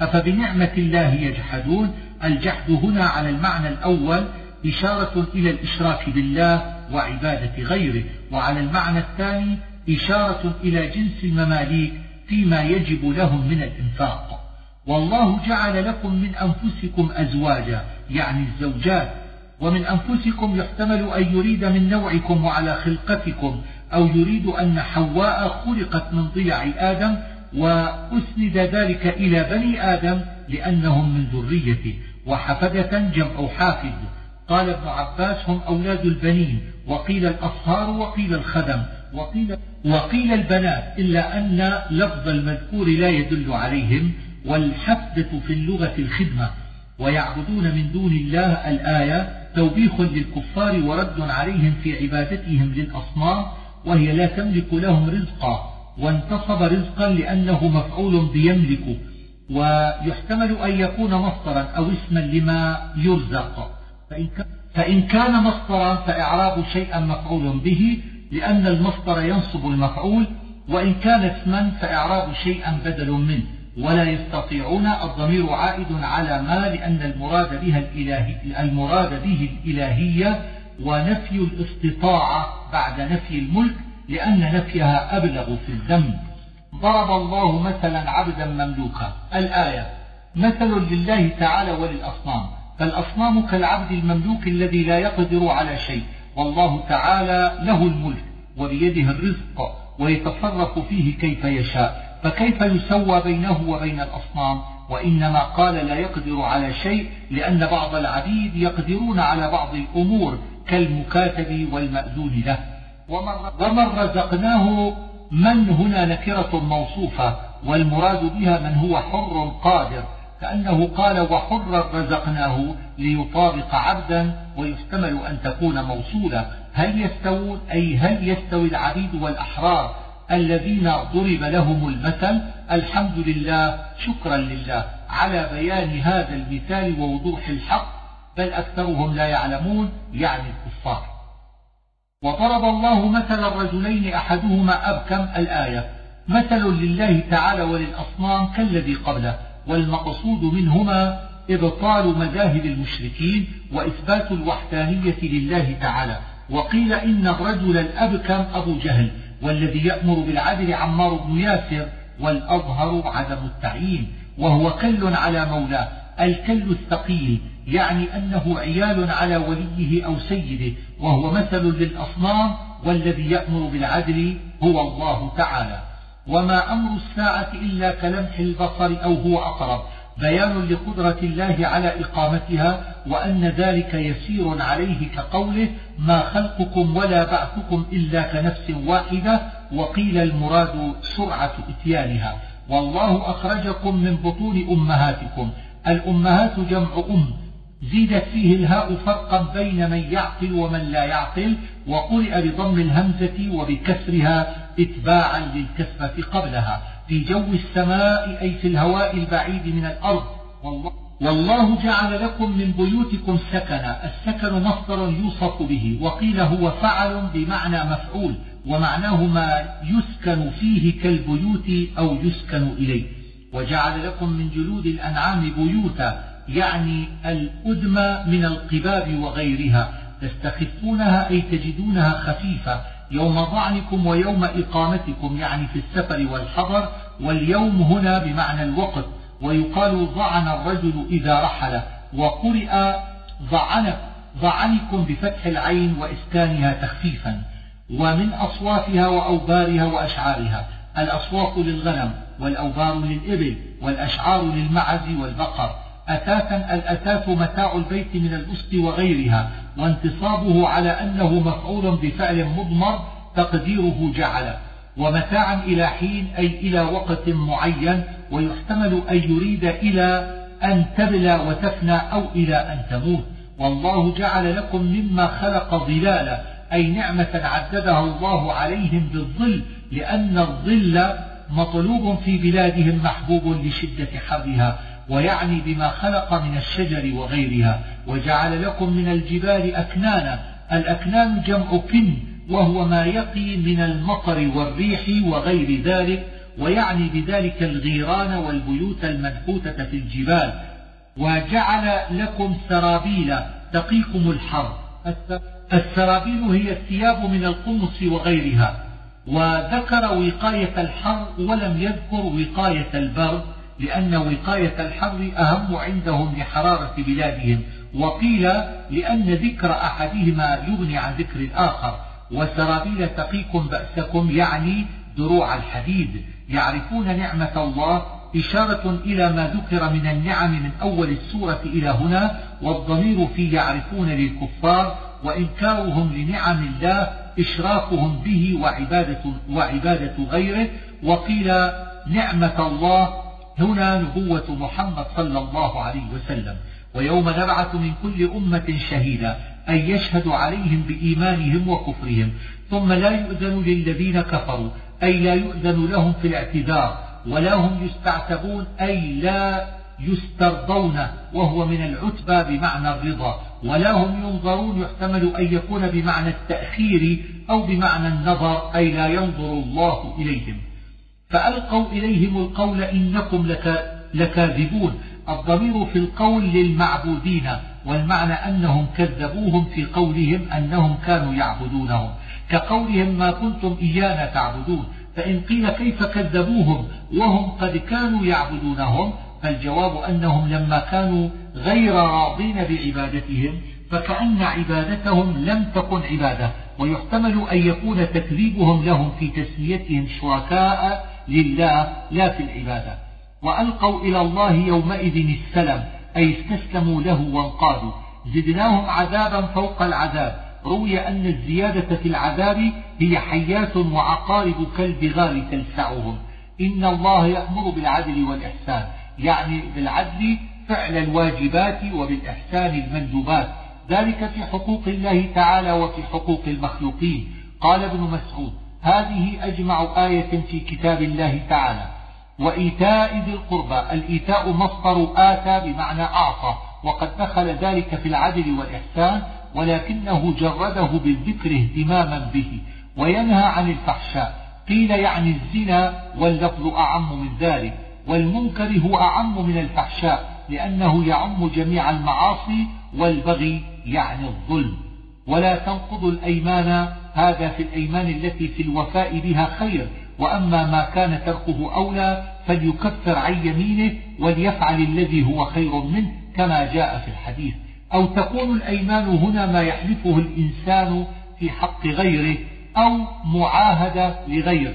أفبنعمة الله يجحدون؟ الجحد هنا على المعنى الأول إشارة إلى الإشراك بالله وعبادة غيره وعلى المعنى الثاني إشارة إلى جنس المماليك فيما يجب لهم من الإنفاق. والله جعل لكم من أنفسكم أزواجا يعني الزوجات ومن أنفسكم يحتمل أن يريد من نوعكم وعلى خلقتكم أو يريد أن حواء خلقت من ضيع آدم وأسند ذلك إلى بني آدم لأنهم من ذريته وحفدة جمع حافد قال ابن عباس هم أولاد البنين وقيل الأصهار وقيل الخدم وقيل, وقيل البنات إلا أن لفظ المذكور لا يدل عليهم والحفدة في اللغة الخدمة ويعبدون من دون الله الآية توبيخ للكفار ورد عليهم في عبادتهم للأصنام وهي لا تملك لهم رزقا. وانتصب رزقا لأنه مفعول بيملك ويحتمل أن يكون مصدرا أو اسما لما يرزق. فإن كان مصدرا فإعراب شيئا مفعول به لأن المصدر ينصب المفعول وإن كان اسما فإعراب شيئا بدل منه. ولا يستطيعون الضمير عائد على ما لأن المراد بها الإلهي المراد به الإلهية ونفي الاستطاعة بعد نفي الملك لأن نفيها أبلغ في الذنب ضرب الله مثلا عبدا مملوكا. الآية مثل لله تعالى وللأصنام. فالأصنام كالعبد المملوك الذي لا يقدر على شيء. والله تعالى له الملك وبيده الرزق ويتصرف فيه كيف يشاء. فكيف يسوى بينه وبين الأصنام؟ وإنما قال لا يقدر على شيء لأن بعض العبيد يقدرون على بعض الأمور كالمكاتب والمأذون له. ومن رزقناه من هنا نكرة موصوفة والمراد بها من هو حر قادر كأنه قال وحرا رزقناه ليطابق عبدا ويحتمل أن تكون موصولة. هل يستوون أي هل يستوي العبيد والأحرار الذين ضرب لهم المثل؟ الحمد لله شكرا لله. على بيان هذا المثال ووضوح الحق بل أكثرهم لا يعلمون يعني الكفار. وضرب الله مثل الرجلين أحدهما أبكم الآية. مثل لله تعالى وللأصنام كالذي قبله والمقصود منهما إبطال مذاهب المشركين وإثبات الوحدانية لله تعالى. وقيل إن الرجل الأبكم أبو جهل والذي يأمر بالعدل عمار بن ياسر والأظهر عدم التعيين وهو كل على مولاه. الكل الثقيل يعني أنه عيال على وليه أو سيده وهو مثل للأصنام والذي يأمر بالعدل هو الله تعالى. وما أمر الساعة إلا كلمح البصر أو هو أقرب. بيان لقدرة الله على إقامتها وأن ذلك يسير عليه كقوله ما خلقكم ولا بعثكم إلا كنفس واحدة وقيل المراد سرعة إتيانها. والله أخرجكم من بطون أمهاتكم. الأمهات جمع أم زيدت فيه الهاء فرقا بين من يعقل ومن لا يعقل وقرئ بضم الهمزة وبكسرها إتباعا للكسرة قبلها. في جو السماء أي في الهواء البعيد من الأرض. والله, والله جعل لكم من بيوتكم سكنا السكن مصدر يوصف به وقيل هو فعل بمعنى مفعول ومعناه ما يسكن فيه كالبيوت أو يسكن إليه. وجعل لكم من جلود الأنعام بيوتا يعني الأدمى من القباب وغيرها تستخفونها أي تجدونها خفيفة يوم ضعنكم ويوم إقامتكم يعني في السفر والحضر واليوم هنا بمعنى الوقت ويقال ضعن الرجل إذا رحل وقرئ ضعنك ضعنكم بفتح العين وإسكانها تخفيفا ومن أصوافها وأوبارها وأشعارها الأصواف للغنم. والأوبار للإبل والأشعار للمعز والبقر. أثاثا الأثاث متاع البيت من الأسط وغيرها وانتصابه على أنه مفعول بفعل مضمر تقديره جعل. ومتاعا إلى حين أي إلى وقت معين ويحتمل أن يريد إلى أن تبلى وتفنى أو إلى أن تموت. والله جعل لكم مما خلق ظلالا أي نعمة عددها الله عليهم بالظل لأن الظل مطلوب في بلادهم محبوب لشدة حرها ويعني بما خلق من الشجر وغيرها وجعل لكم من الجبال أكنانا الأكنان جمع كن وهو ما يقي من المطر والريح وغير ذلك ويعني بذلك الغيران والبيوت المنحوتة في الجبال. وجعل لكم سرابيل تقيكم الحر. السرابيل هي الثياب من القمص وغيرها. وذكر وقاية الحر ولم يذكر وقاية البرد لأن وقاية الحر أهم عندهم لحرارة بلادهم وقيل لأن ذكر أحدهما يغني عن ذكر الآخر وسرابيل تقيكم بأسكم يعني دروع الحديد. يعرفون نعمة الله إشارة إلى ما ذكر من النعم من أول السورة إلى هنا والضمير في يعرفون للكفار وإنكارهم لنعم الله إشراكهم به وعبادة, وعبادة غيره وقيل نعمة الله هنا نبوة محمد صلى الله عليه وسلم. ويوم نبعث من كل أمة شهيدا أن يشهد عليهم بإيمانهم وكفرهم. ثم لا يؤذن للذين كفروا أي لا يؤذن لهم في الاعتذار ولا هم يستعتبون أي لا يسترضون وهو من العتبى بمعنى الرضا. ولا هم ينظرون يحتمل أن يكون بمعنى التأخير أو بمعنى النظر أي لا ينظر الله إليهم. فألقوا إليهم القول إنكم لك لكاذبون. الضمير في القول للمعبودين والمعنى أنهم كذبوهم في قولهم أنهم كانوا يعبدونهم. كقولهم ما كنتم إيانا تعبدون. فإن قيل كيف كذبوهم وهم قد كانوا يعبدونهم فالجواب أنهم لما كانوا غير راضين بعبادتهم فكأن عبادتهم لم تكن عبادة ويحتمل أن يكون تكذيبهم لهم في تسميتهم شركاء لله لا في العبادة. وألقوا إلى الله يومئذ السلم أي استسلموا له وانقادوا. زدناهم عذابا فوق العذاب. روي أن الزيادة في العذاب هي حيات وعقارب كالبغال تلسعهم. إن الله يأمر بالعدل والإحسان. يعني بالعدل فعل الواجبات وبالإحسان المندوبات ذلك في حقوق الله تعالى وفي حقوق المخلوقين. قال ابن مسعود هذه أجمع آية في كتاب الله تعالى وإيتاء ذي القربى الإيتاء مصدر آتى بمعنى أعطى وقد دخل ذلك في العدل والإحسان ولكنه جرده بالذكر اهتماما به وينهى عن الفحشاء. قيل يعني الزنا واللفظ أعم من ذلك والمنكر هو أعم من الفحشاء. لأنه يعم جميع المعاصي والبغي يعني الظلم. ولا تنقضوا الأيمان هذا في الأيمان التي في الوفاء بها خير. وأما ما كان تركه أولى فليكفر عن يمينه وليفعل الذي هو خير منه كما جاء في الحديث. أو تكون الأيمان هنا ما يحلفه الإنسان في حق غيره أو معاهدة لغيره.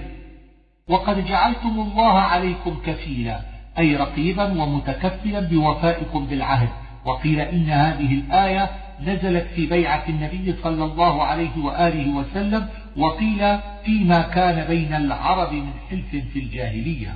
وقد جعلتم الله عليكم كفيلا. أي رقيبا ومتكفلا بوفائكم بالعهد. وقيل إن هذه الآية نزلت في بيعة النبي صلى الله عليه وآله وسلم وقيل فيما كان بين العرب من حلف في الجاهلية.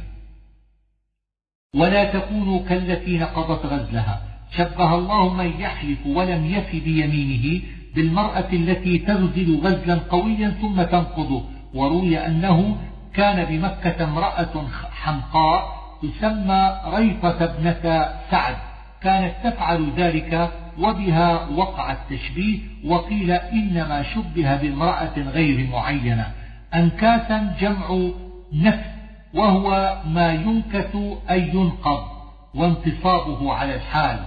ولا تكونوا كالتي نقضت غزلها. شبه الله من يحلف ولم يف بيمينه بالمرأة التي تغزل غزلا قويا ثم تنقضه. وروي أنه كان بمكة امرأة حمقاء تسمى ريفة ابنة سعد. كانت تفعل ذلك وبها وقع التشبيه وقيل إنما شبه بامرأة غير معينة. أنكاسا جمع نفس وهو ما ينكث أي ينقض وانتصابه على الحال.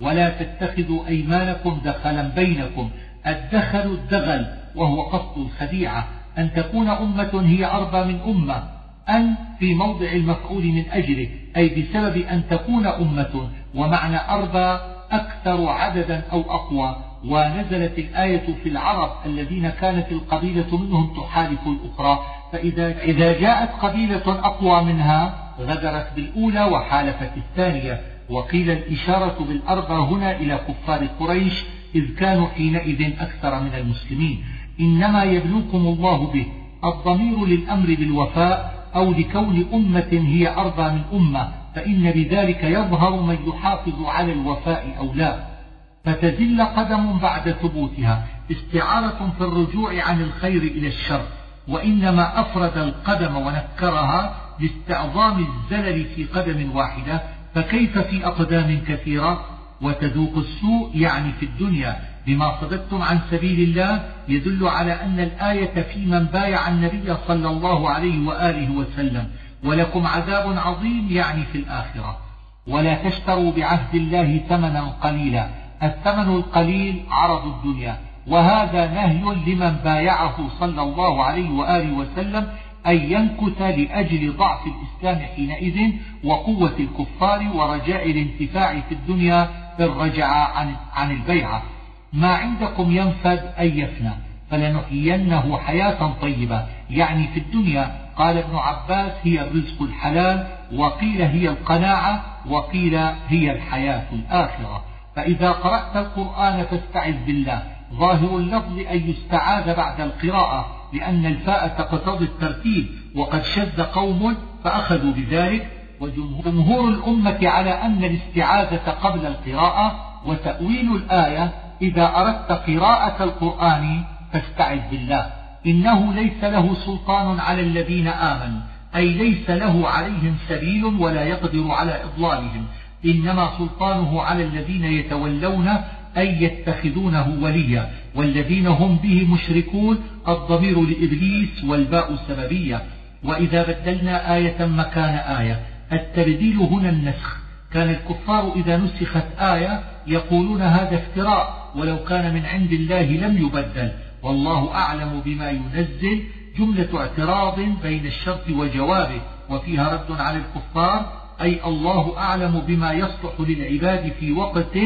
ولا تتخذوا أيمانكم دخلا بينكم. الدخل الدغل وهو قصد الخديعة. أن تكون أمة هي أربى من أمة. أن في موضع المفعول من أجله أي بسبب أن تكون أمة ومعنى أربى أكثر عددا أو أقوى. ونزلت الآية في العرب الذين كانت القبيلة منهم تحالف الأخرى. فإذا إذا جاءت قبيلة أقوى منها غدرت بالأولى وحالفت الثانية. وقيل الإشارة بالأربع هنا إلى كفار قريش إذ كانوا حينئذ أكثر من المسلمين. إنما يبلوكم الله به الضمير للأمر بالوفاء أو لكون أمة هي أربى من أمة فإن بذلك يظهر من يحافظ على الوفاء أو لا. فتزل قدم بعد ثبوتها استعارة في الرجوع عن الخير إلى الشر. وإنما أفرد القدم ونكرها لاستعظام الزلل في قدم واحدة فكيف في أقدام كثيرة؟ وتذوق السوء يعني في الدنيا. بما صددتم عن سبيل الله يدل على أن الآية في من بايع النبي صلى الله عليه وآله وسلم ولكم عذاب عظيم يعني في الآخرة. ولا تشتروا بعهد الله ثمنا قليلا. الثمن القليل عرض الدنيا. وهذا نهي لمن بايعه صلى الله عليه وآله وسلم أن ينكث لأجل ضعف الإسلام حينئذ وقوة الكفار ورجاء الانتفاع في الدنيا بالرجع عن, عن البيعة. ما عندكم ينفد أن يفنى فلنحيينه حياة طيبة. يعني في الدنيا قال ابن عباس هي الرزق الحلال وقيل هي القناعة وقيل هي الحياة الآخرة. فإذا قرأت القرآن فاستعذ بالله. ظاهر اللفظ أن يستعاذ بعد القراءة لأن الفاء تقتضي الترتيب وقد شذ قوم فأخذوا بذلك. وجمهور الأمة على أن الاستعاذة قبل القراءة وتأويل الآية إذا أردت قراءة القرآن فاستعذ بالله. إنه ليس له سلطان على الذين آمنوا أي ليس له عليهم سبيل ولا يقدر على إضلالهم. إنما سلطانه على الذين يتولون أي يتخذونه وليا. والذين هم به مشركون الضمير لإبليس والباء سببية. وإذا بدلنا آية مكان آية. التبديل هنا النسخ. كان الكفار إذا نسخت آية يقولون هذا افتراء. ولو كان من عند الله لم يبدل. والله أعلم بما ينزل جملة اعتراض بين الشرط وجوابه وفيها رد على الكفار أي الله أعلم بما يصلح للعباد في وقت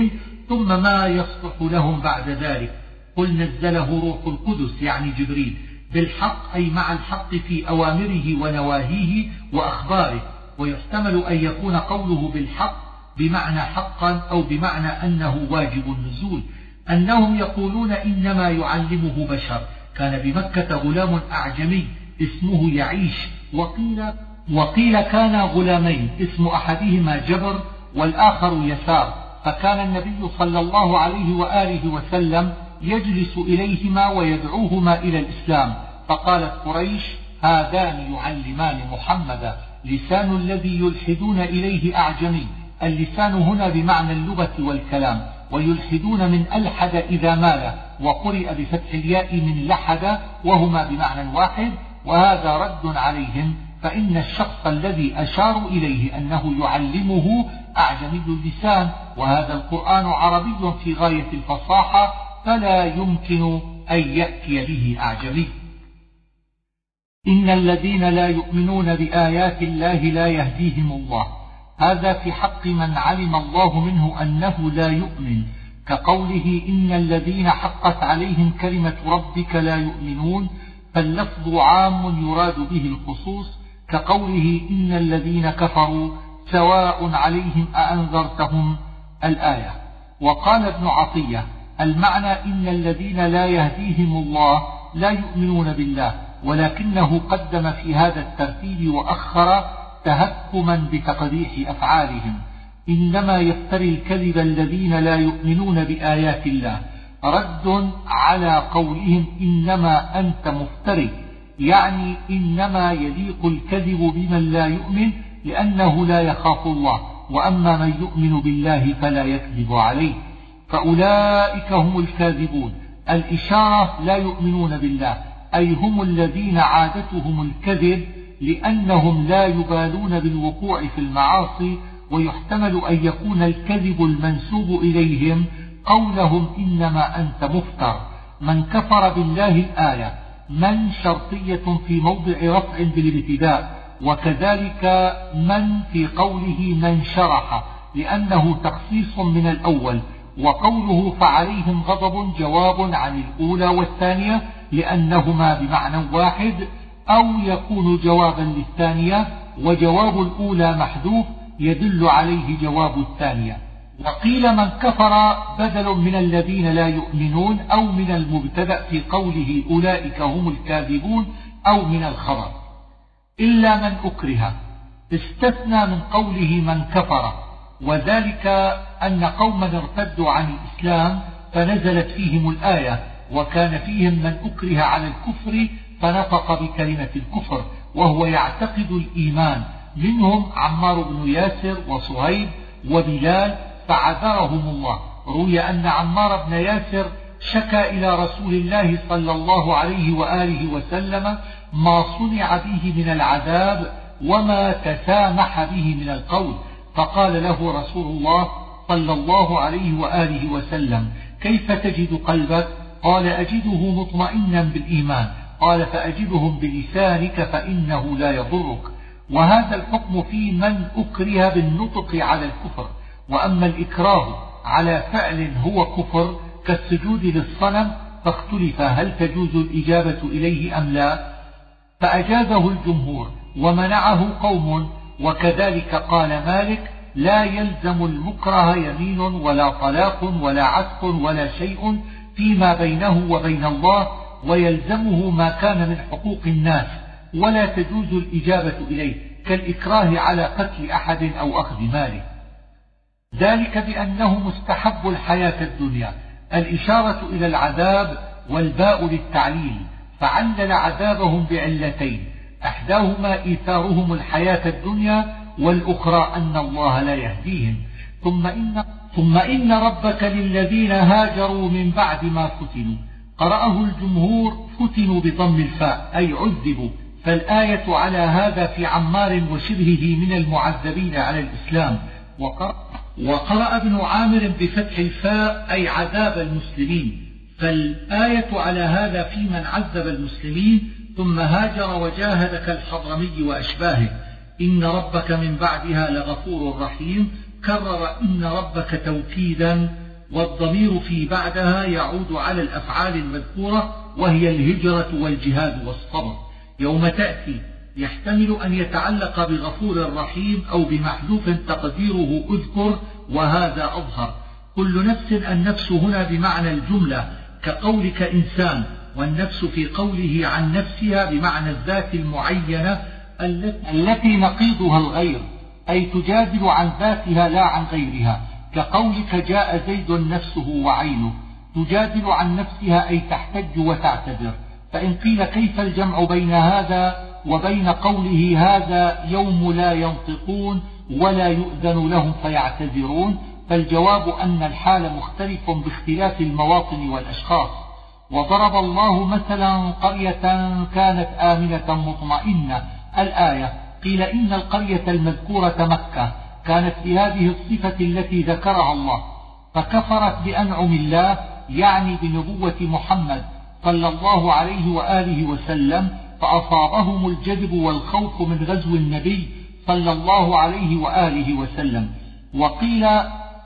ثم ما يصلح لهم بعد ذلك. قل نزله روح القدس يعني جبريل بالحق أي مع الحق في أوامره ونواهيه وأخباره. ويحتمل أن يكون قوله بالحق بمعنى حقا أو بمعنى أنه واجب النزول. أنهم يقولون إنما يعلمه بشر. كان بمكة غلام أعجمي اسمه يعيش وقيل, وقيل كان غلامين اسم أحدهما جبر والآخر يسار. فكان النبي صلى الله عليه وآله وسلم يجلس إليهما ويدعوهما إلى الإسلام. فقالت قريش هذان يعلمان محمدا. لسان الذي يلحدون إليه أعجمي. اللسان هنا بمعنى اللغة والكلام. ويلحدون من ألحد إذا مال وقرئ بفتح الياء من لحد وهما بمعنى واحد وهذا رد عليهم فإن الشخص الذي أشاروا إليه أنه يعلمه أعجمي اللسان وهذا القرآن عربي في غاية الفصاحة فلا يمكن أن يأتي به أعجمي. إن الذين لا يؤمنون بآيات الله لا يهديهم الله. هذا في حق من علم الله منه أنه لا يؤمن كقوله إن الذين حقت عليهم كلمة ربك لا يؤمنون فاللفظ عام يراد به الخصوص كقوله إن الذين كفروا سواء عليهم أأنذرتهم؟ الآية. وقال ابن عطية المعنى إن الذين لا يهديهم الله لا يؤمنون بالله ولكنه قدم في هذا الترتيب وأخر تهكما بتقديح أفعالهم. إنما يفتري الكذب الذين لا يؤمنون بآيات الله. رد على قولهم إنما أنت مفتري. يعني إنما يليق الكذب بمن لا يؤمن لأنه لا يخاف الله. وأما من يؤمن بالله فلا يكذب عليه. فأولئك هم الكاذبون. الإشارة لا يؤمنون بالله. أي هم الذين عادتهم الكذب لأنهم لا يبالون بالوقوع في المعاصي ويحتمل أن يكون الكذب المنسوب إليهم قولهم إنما أنت مفتر. من كفر بالله الآية من شرطية في موضع رفع بالابتداء وكذلك من في قوله من شرح لأنه تخصيص من الأول وقوله فعليهم غضب جواب عن الأولى والثانية لأنهما بمعنى واحد أو يكون جوابا للثانية وجواب الأولى محذوف يدل عليه جواب الثانية. وقيل من كفر بدل من الذين لا يؤمنون أو من المبتدأ في قوله أولئك هم الكاذبون أو من الخبر. إلا من أكره. استثنى من قوله من كفر. وذلك أن قوما ارتدوا عن الإسلام فنزلت فيهم الآية وكان فيهم من أكره على الكفر فنطق بكلمة الكفر وهو يعتقد الإيمان. منهم عمار بن ياسر وصهيب وبلال فعذرهم الله. روي أن عمار بن ياسر شكى إلى رسول الله صلى الله عليه وآله وسلم ما صنع به من العذاب وما تسامح به من القول. فقال له رسول الله صلى الله عليه وآله وسلم كيف تجد قلبك؟ قال أجده مطمئنا بالإيمان. قال فأجدهم بلسانك فإنه لا يضرك. وهذا الحكم في من أكره بالنطق على الكفر. وأما الإكراه على فعل هو كفر كالسجود للصنم فاختلف هل تجوز الإجابة إليه أم لا. فأجازه الجمهور ومنعه قوم وكذلك قال مالك لا يلزم المكره يمين ولا طلاق ولا عتق ولا شيء فيما بينه وبين الله ويلزمه ما كان من حقوق الناس ولا تجوز الإجابة إليه كالإكراه على قتل أحد أو أخذ ماله. ذلك بأنه مستحب الحياة الدنيا الإشارة إلى العذاب والباء للتعليل فعلل عذابهم بعلتين أحداهما إيثارهم الحياة الدنيا والأخرى أن الله لا يهديهم. ثم إن, ثم إن ربك للذين هاجروا من بعد ما فتنوا قرأه الجمهور فتنوا بضم الفاء أي عذبوا. فالآية على هذا في عمار وشبهه من المعذبين على الإسلام. وقرأ, وقرأ ابن عامر بفتح الفاء أي عذاب المسلمين. فالآية على هذا في من عذب المسلمين ثم هاجر وجاهد كالحضرمي وأشباهه. إن ربك من بعدها لغفور رحيم. كرر إن ربك توكيدا والضمير في بعدها يعود على الأفعال المذكورة وهي الهجرة والجهاد والصبر. يوم تأتي يحتمل أن يتعلق بغفور رحيم أو بمحذوف تقديره أذكر وهذا أظهر. كل نفس النفس هنا بمعنى الجملة كقولك إنسان والنفس في قوله عن نفسها بمعنى الذات المعينة التي نقيضها الغير أي تجادل عن ذاتها لا عن غيرها. كقولك جاء زيد نفسه وعينه تجادل عن نفسها أي تحتج وتعتذر. فإن قيل كيف الجمع بين هذا وبين قوله هذا يوم لا ينطقون ولا يؤذن لهم فيعتذرون؟ فالجواب أن الحال مختلف باختلاف المواطن والأشخاص. وضرب الله مثلا قرية كانت آمنة مطمئنة. الآية قيل إن القرية المذكورة مكة. كانت بهذه الصفة التي ذكرها الله فكفرت بأنعم الله يعني بنبوة محمد صلى الله عليه وآله وسلم فأصابهم الجذب والخوف من غزو النبي صلى الله عليه وآله وسلم. وقيل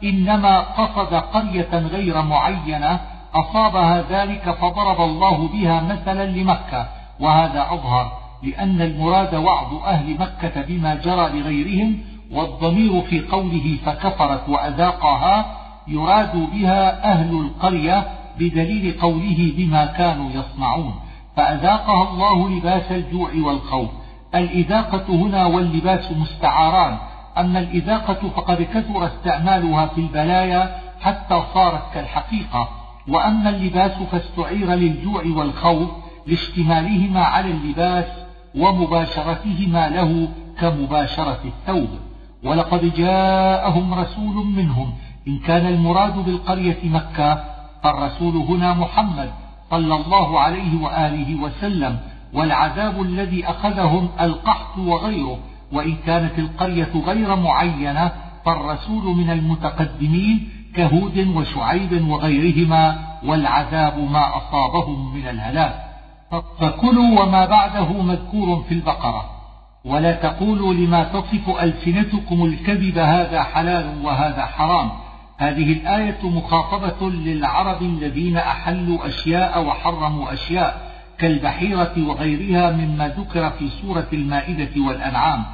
إنما قصد قرية غير معينة أصابها ذلك فضرب الله بها مثلا لمكة وهذا أظهر لأن المراد وعظ أهل مكة بما جرى لغيرهم والضمير في قوله فكفرت وأذاقها يراد بها أهل القرية بدليل قوله بما كانوا يصنعون. فأذاقها الله لباس الجوع والخوف. الإذاقة هنا واللباس مستعاران. أما الإذاقة فقد كثر استعمالها في البلايا حتى صارت كالحقيقة. وأما اللباس فاستعير للجوع والخوف لاشتمالهما على اللباس ومباشرتهما له كمباشرة الثوب. ولقد جاءهم رسول منهم. إن كان المراد بالقرية مكة فالرسول هنا محمد صلى الله عليه وآله وسلم والعذاب الذي أخذهم القحط وغيره. وإن كانت القرية غير معينة فالرسول من المتقدمين كهود وشعيب وغيرهما والعذاب ما أصابهم من الهلاك. فكلوا وما بعده مذكور في البقرة. ولا تقولوا لما تصف ألسنتكم الكذب هذا حلال وهذا حرام. هذه الآية مخاطبة للعرب الذين أحلوا أشياء وحرموا أشياء كالبحيرة وغيرها مما ذكر في سورة المائدة والأنعام.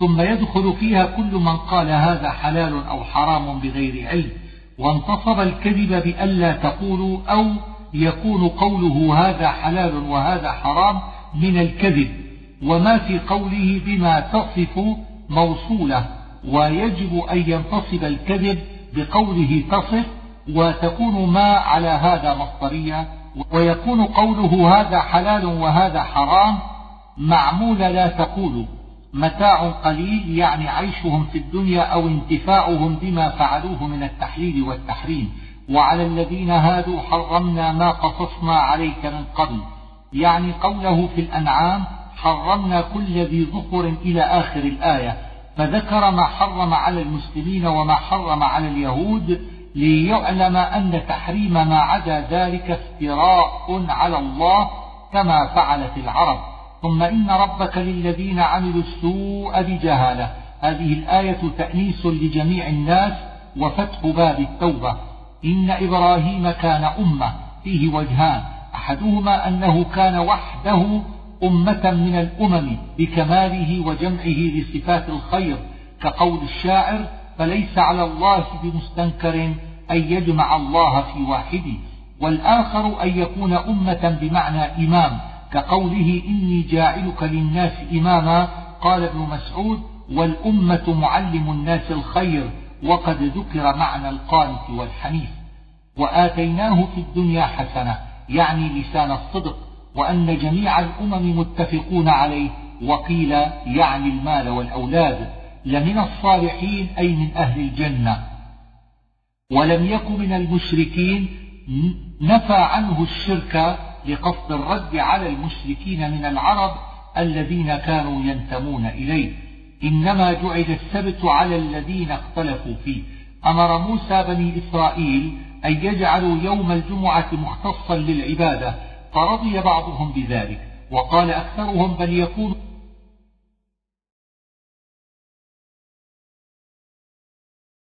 ثم يدخل فيها كل من قال هذا حلال أو حرام بغير علم. وانتصب الكذب بألا تقولوا أو يكون قوله هذا حلال وهذا حرام من الكذب. وما في قوله بما تصف موصولة ويجب أن ينتصب الكذب بقوله تصف وتكون ما على هذا مصدرية ويكون قوله هذا حلال وهذا حرام معمول لا تقول. متاع قليل يعني عيشهم في الدنيا أو انتفاعهم بما فعلوه من التحليل والتحريم. وعلى الذين هادوا حرمنا ما قصصنا عليك من قبل. يعني قوله في الأنعام حرمنا كل ذي ظفر إلى آخر الآية فذكر ما حرم على المسلمين وما حرم على اليهود ليعلم أن تحريم ما عدا ذلك افتراء على الله كما فعلت العرب. ثم إن ربك للذين عملوا السوء بجهالة. هذه الآية تأنيس لجميع الناس وفتح باب التوبة. إن إبراهيم كان أمة فيه وجهان. أحدهما أنه كان وحده أمة من الأمم بكماله وجمعه لصفات الخير كقول الشاعر فليس على الله بمستنكر أن يجمع الله في واحد والآخر أن يكون أمة بمعنى إمام كقوله إني جاعلك للناس إماما قال ابن مسعود والأمة معلم الناس الخير وقد ذكر معنى القانت والحنيف وآتيناه في الدنيا حسنة يعني لسان الصدق. وأن جميع الأمم متفقون عليه وقيل يعني المال والأولاد لمن الصالحين أي من أهل الجنة. ولم يك من المشركين نفى عنه الشرك لقصد الرد على المشركين من العرب الذين كانوا ينتمون إليه. إنما جعل السبت على الذين اختلفوا فيه. أمر موسى بني إسرائيل أن يجعلوا يوم الجمعة مختصا للعبادة فرضي بعضهم بذلك وقال أكثرهم بل يكون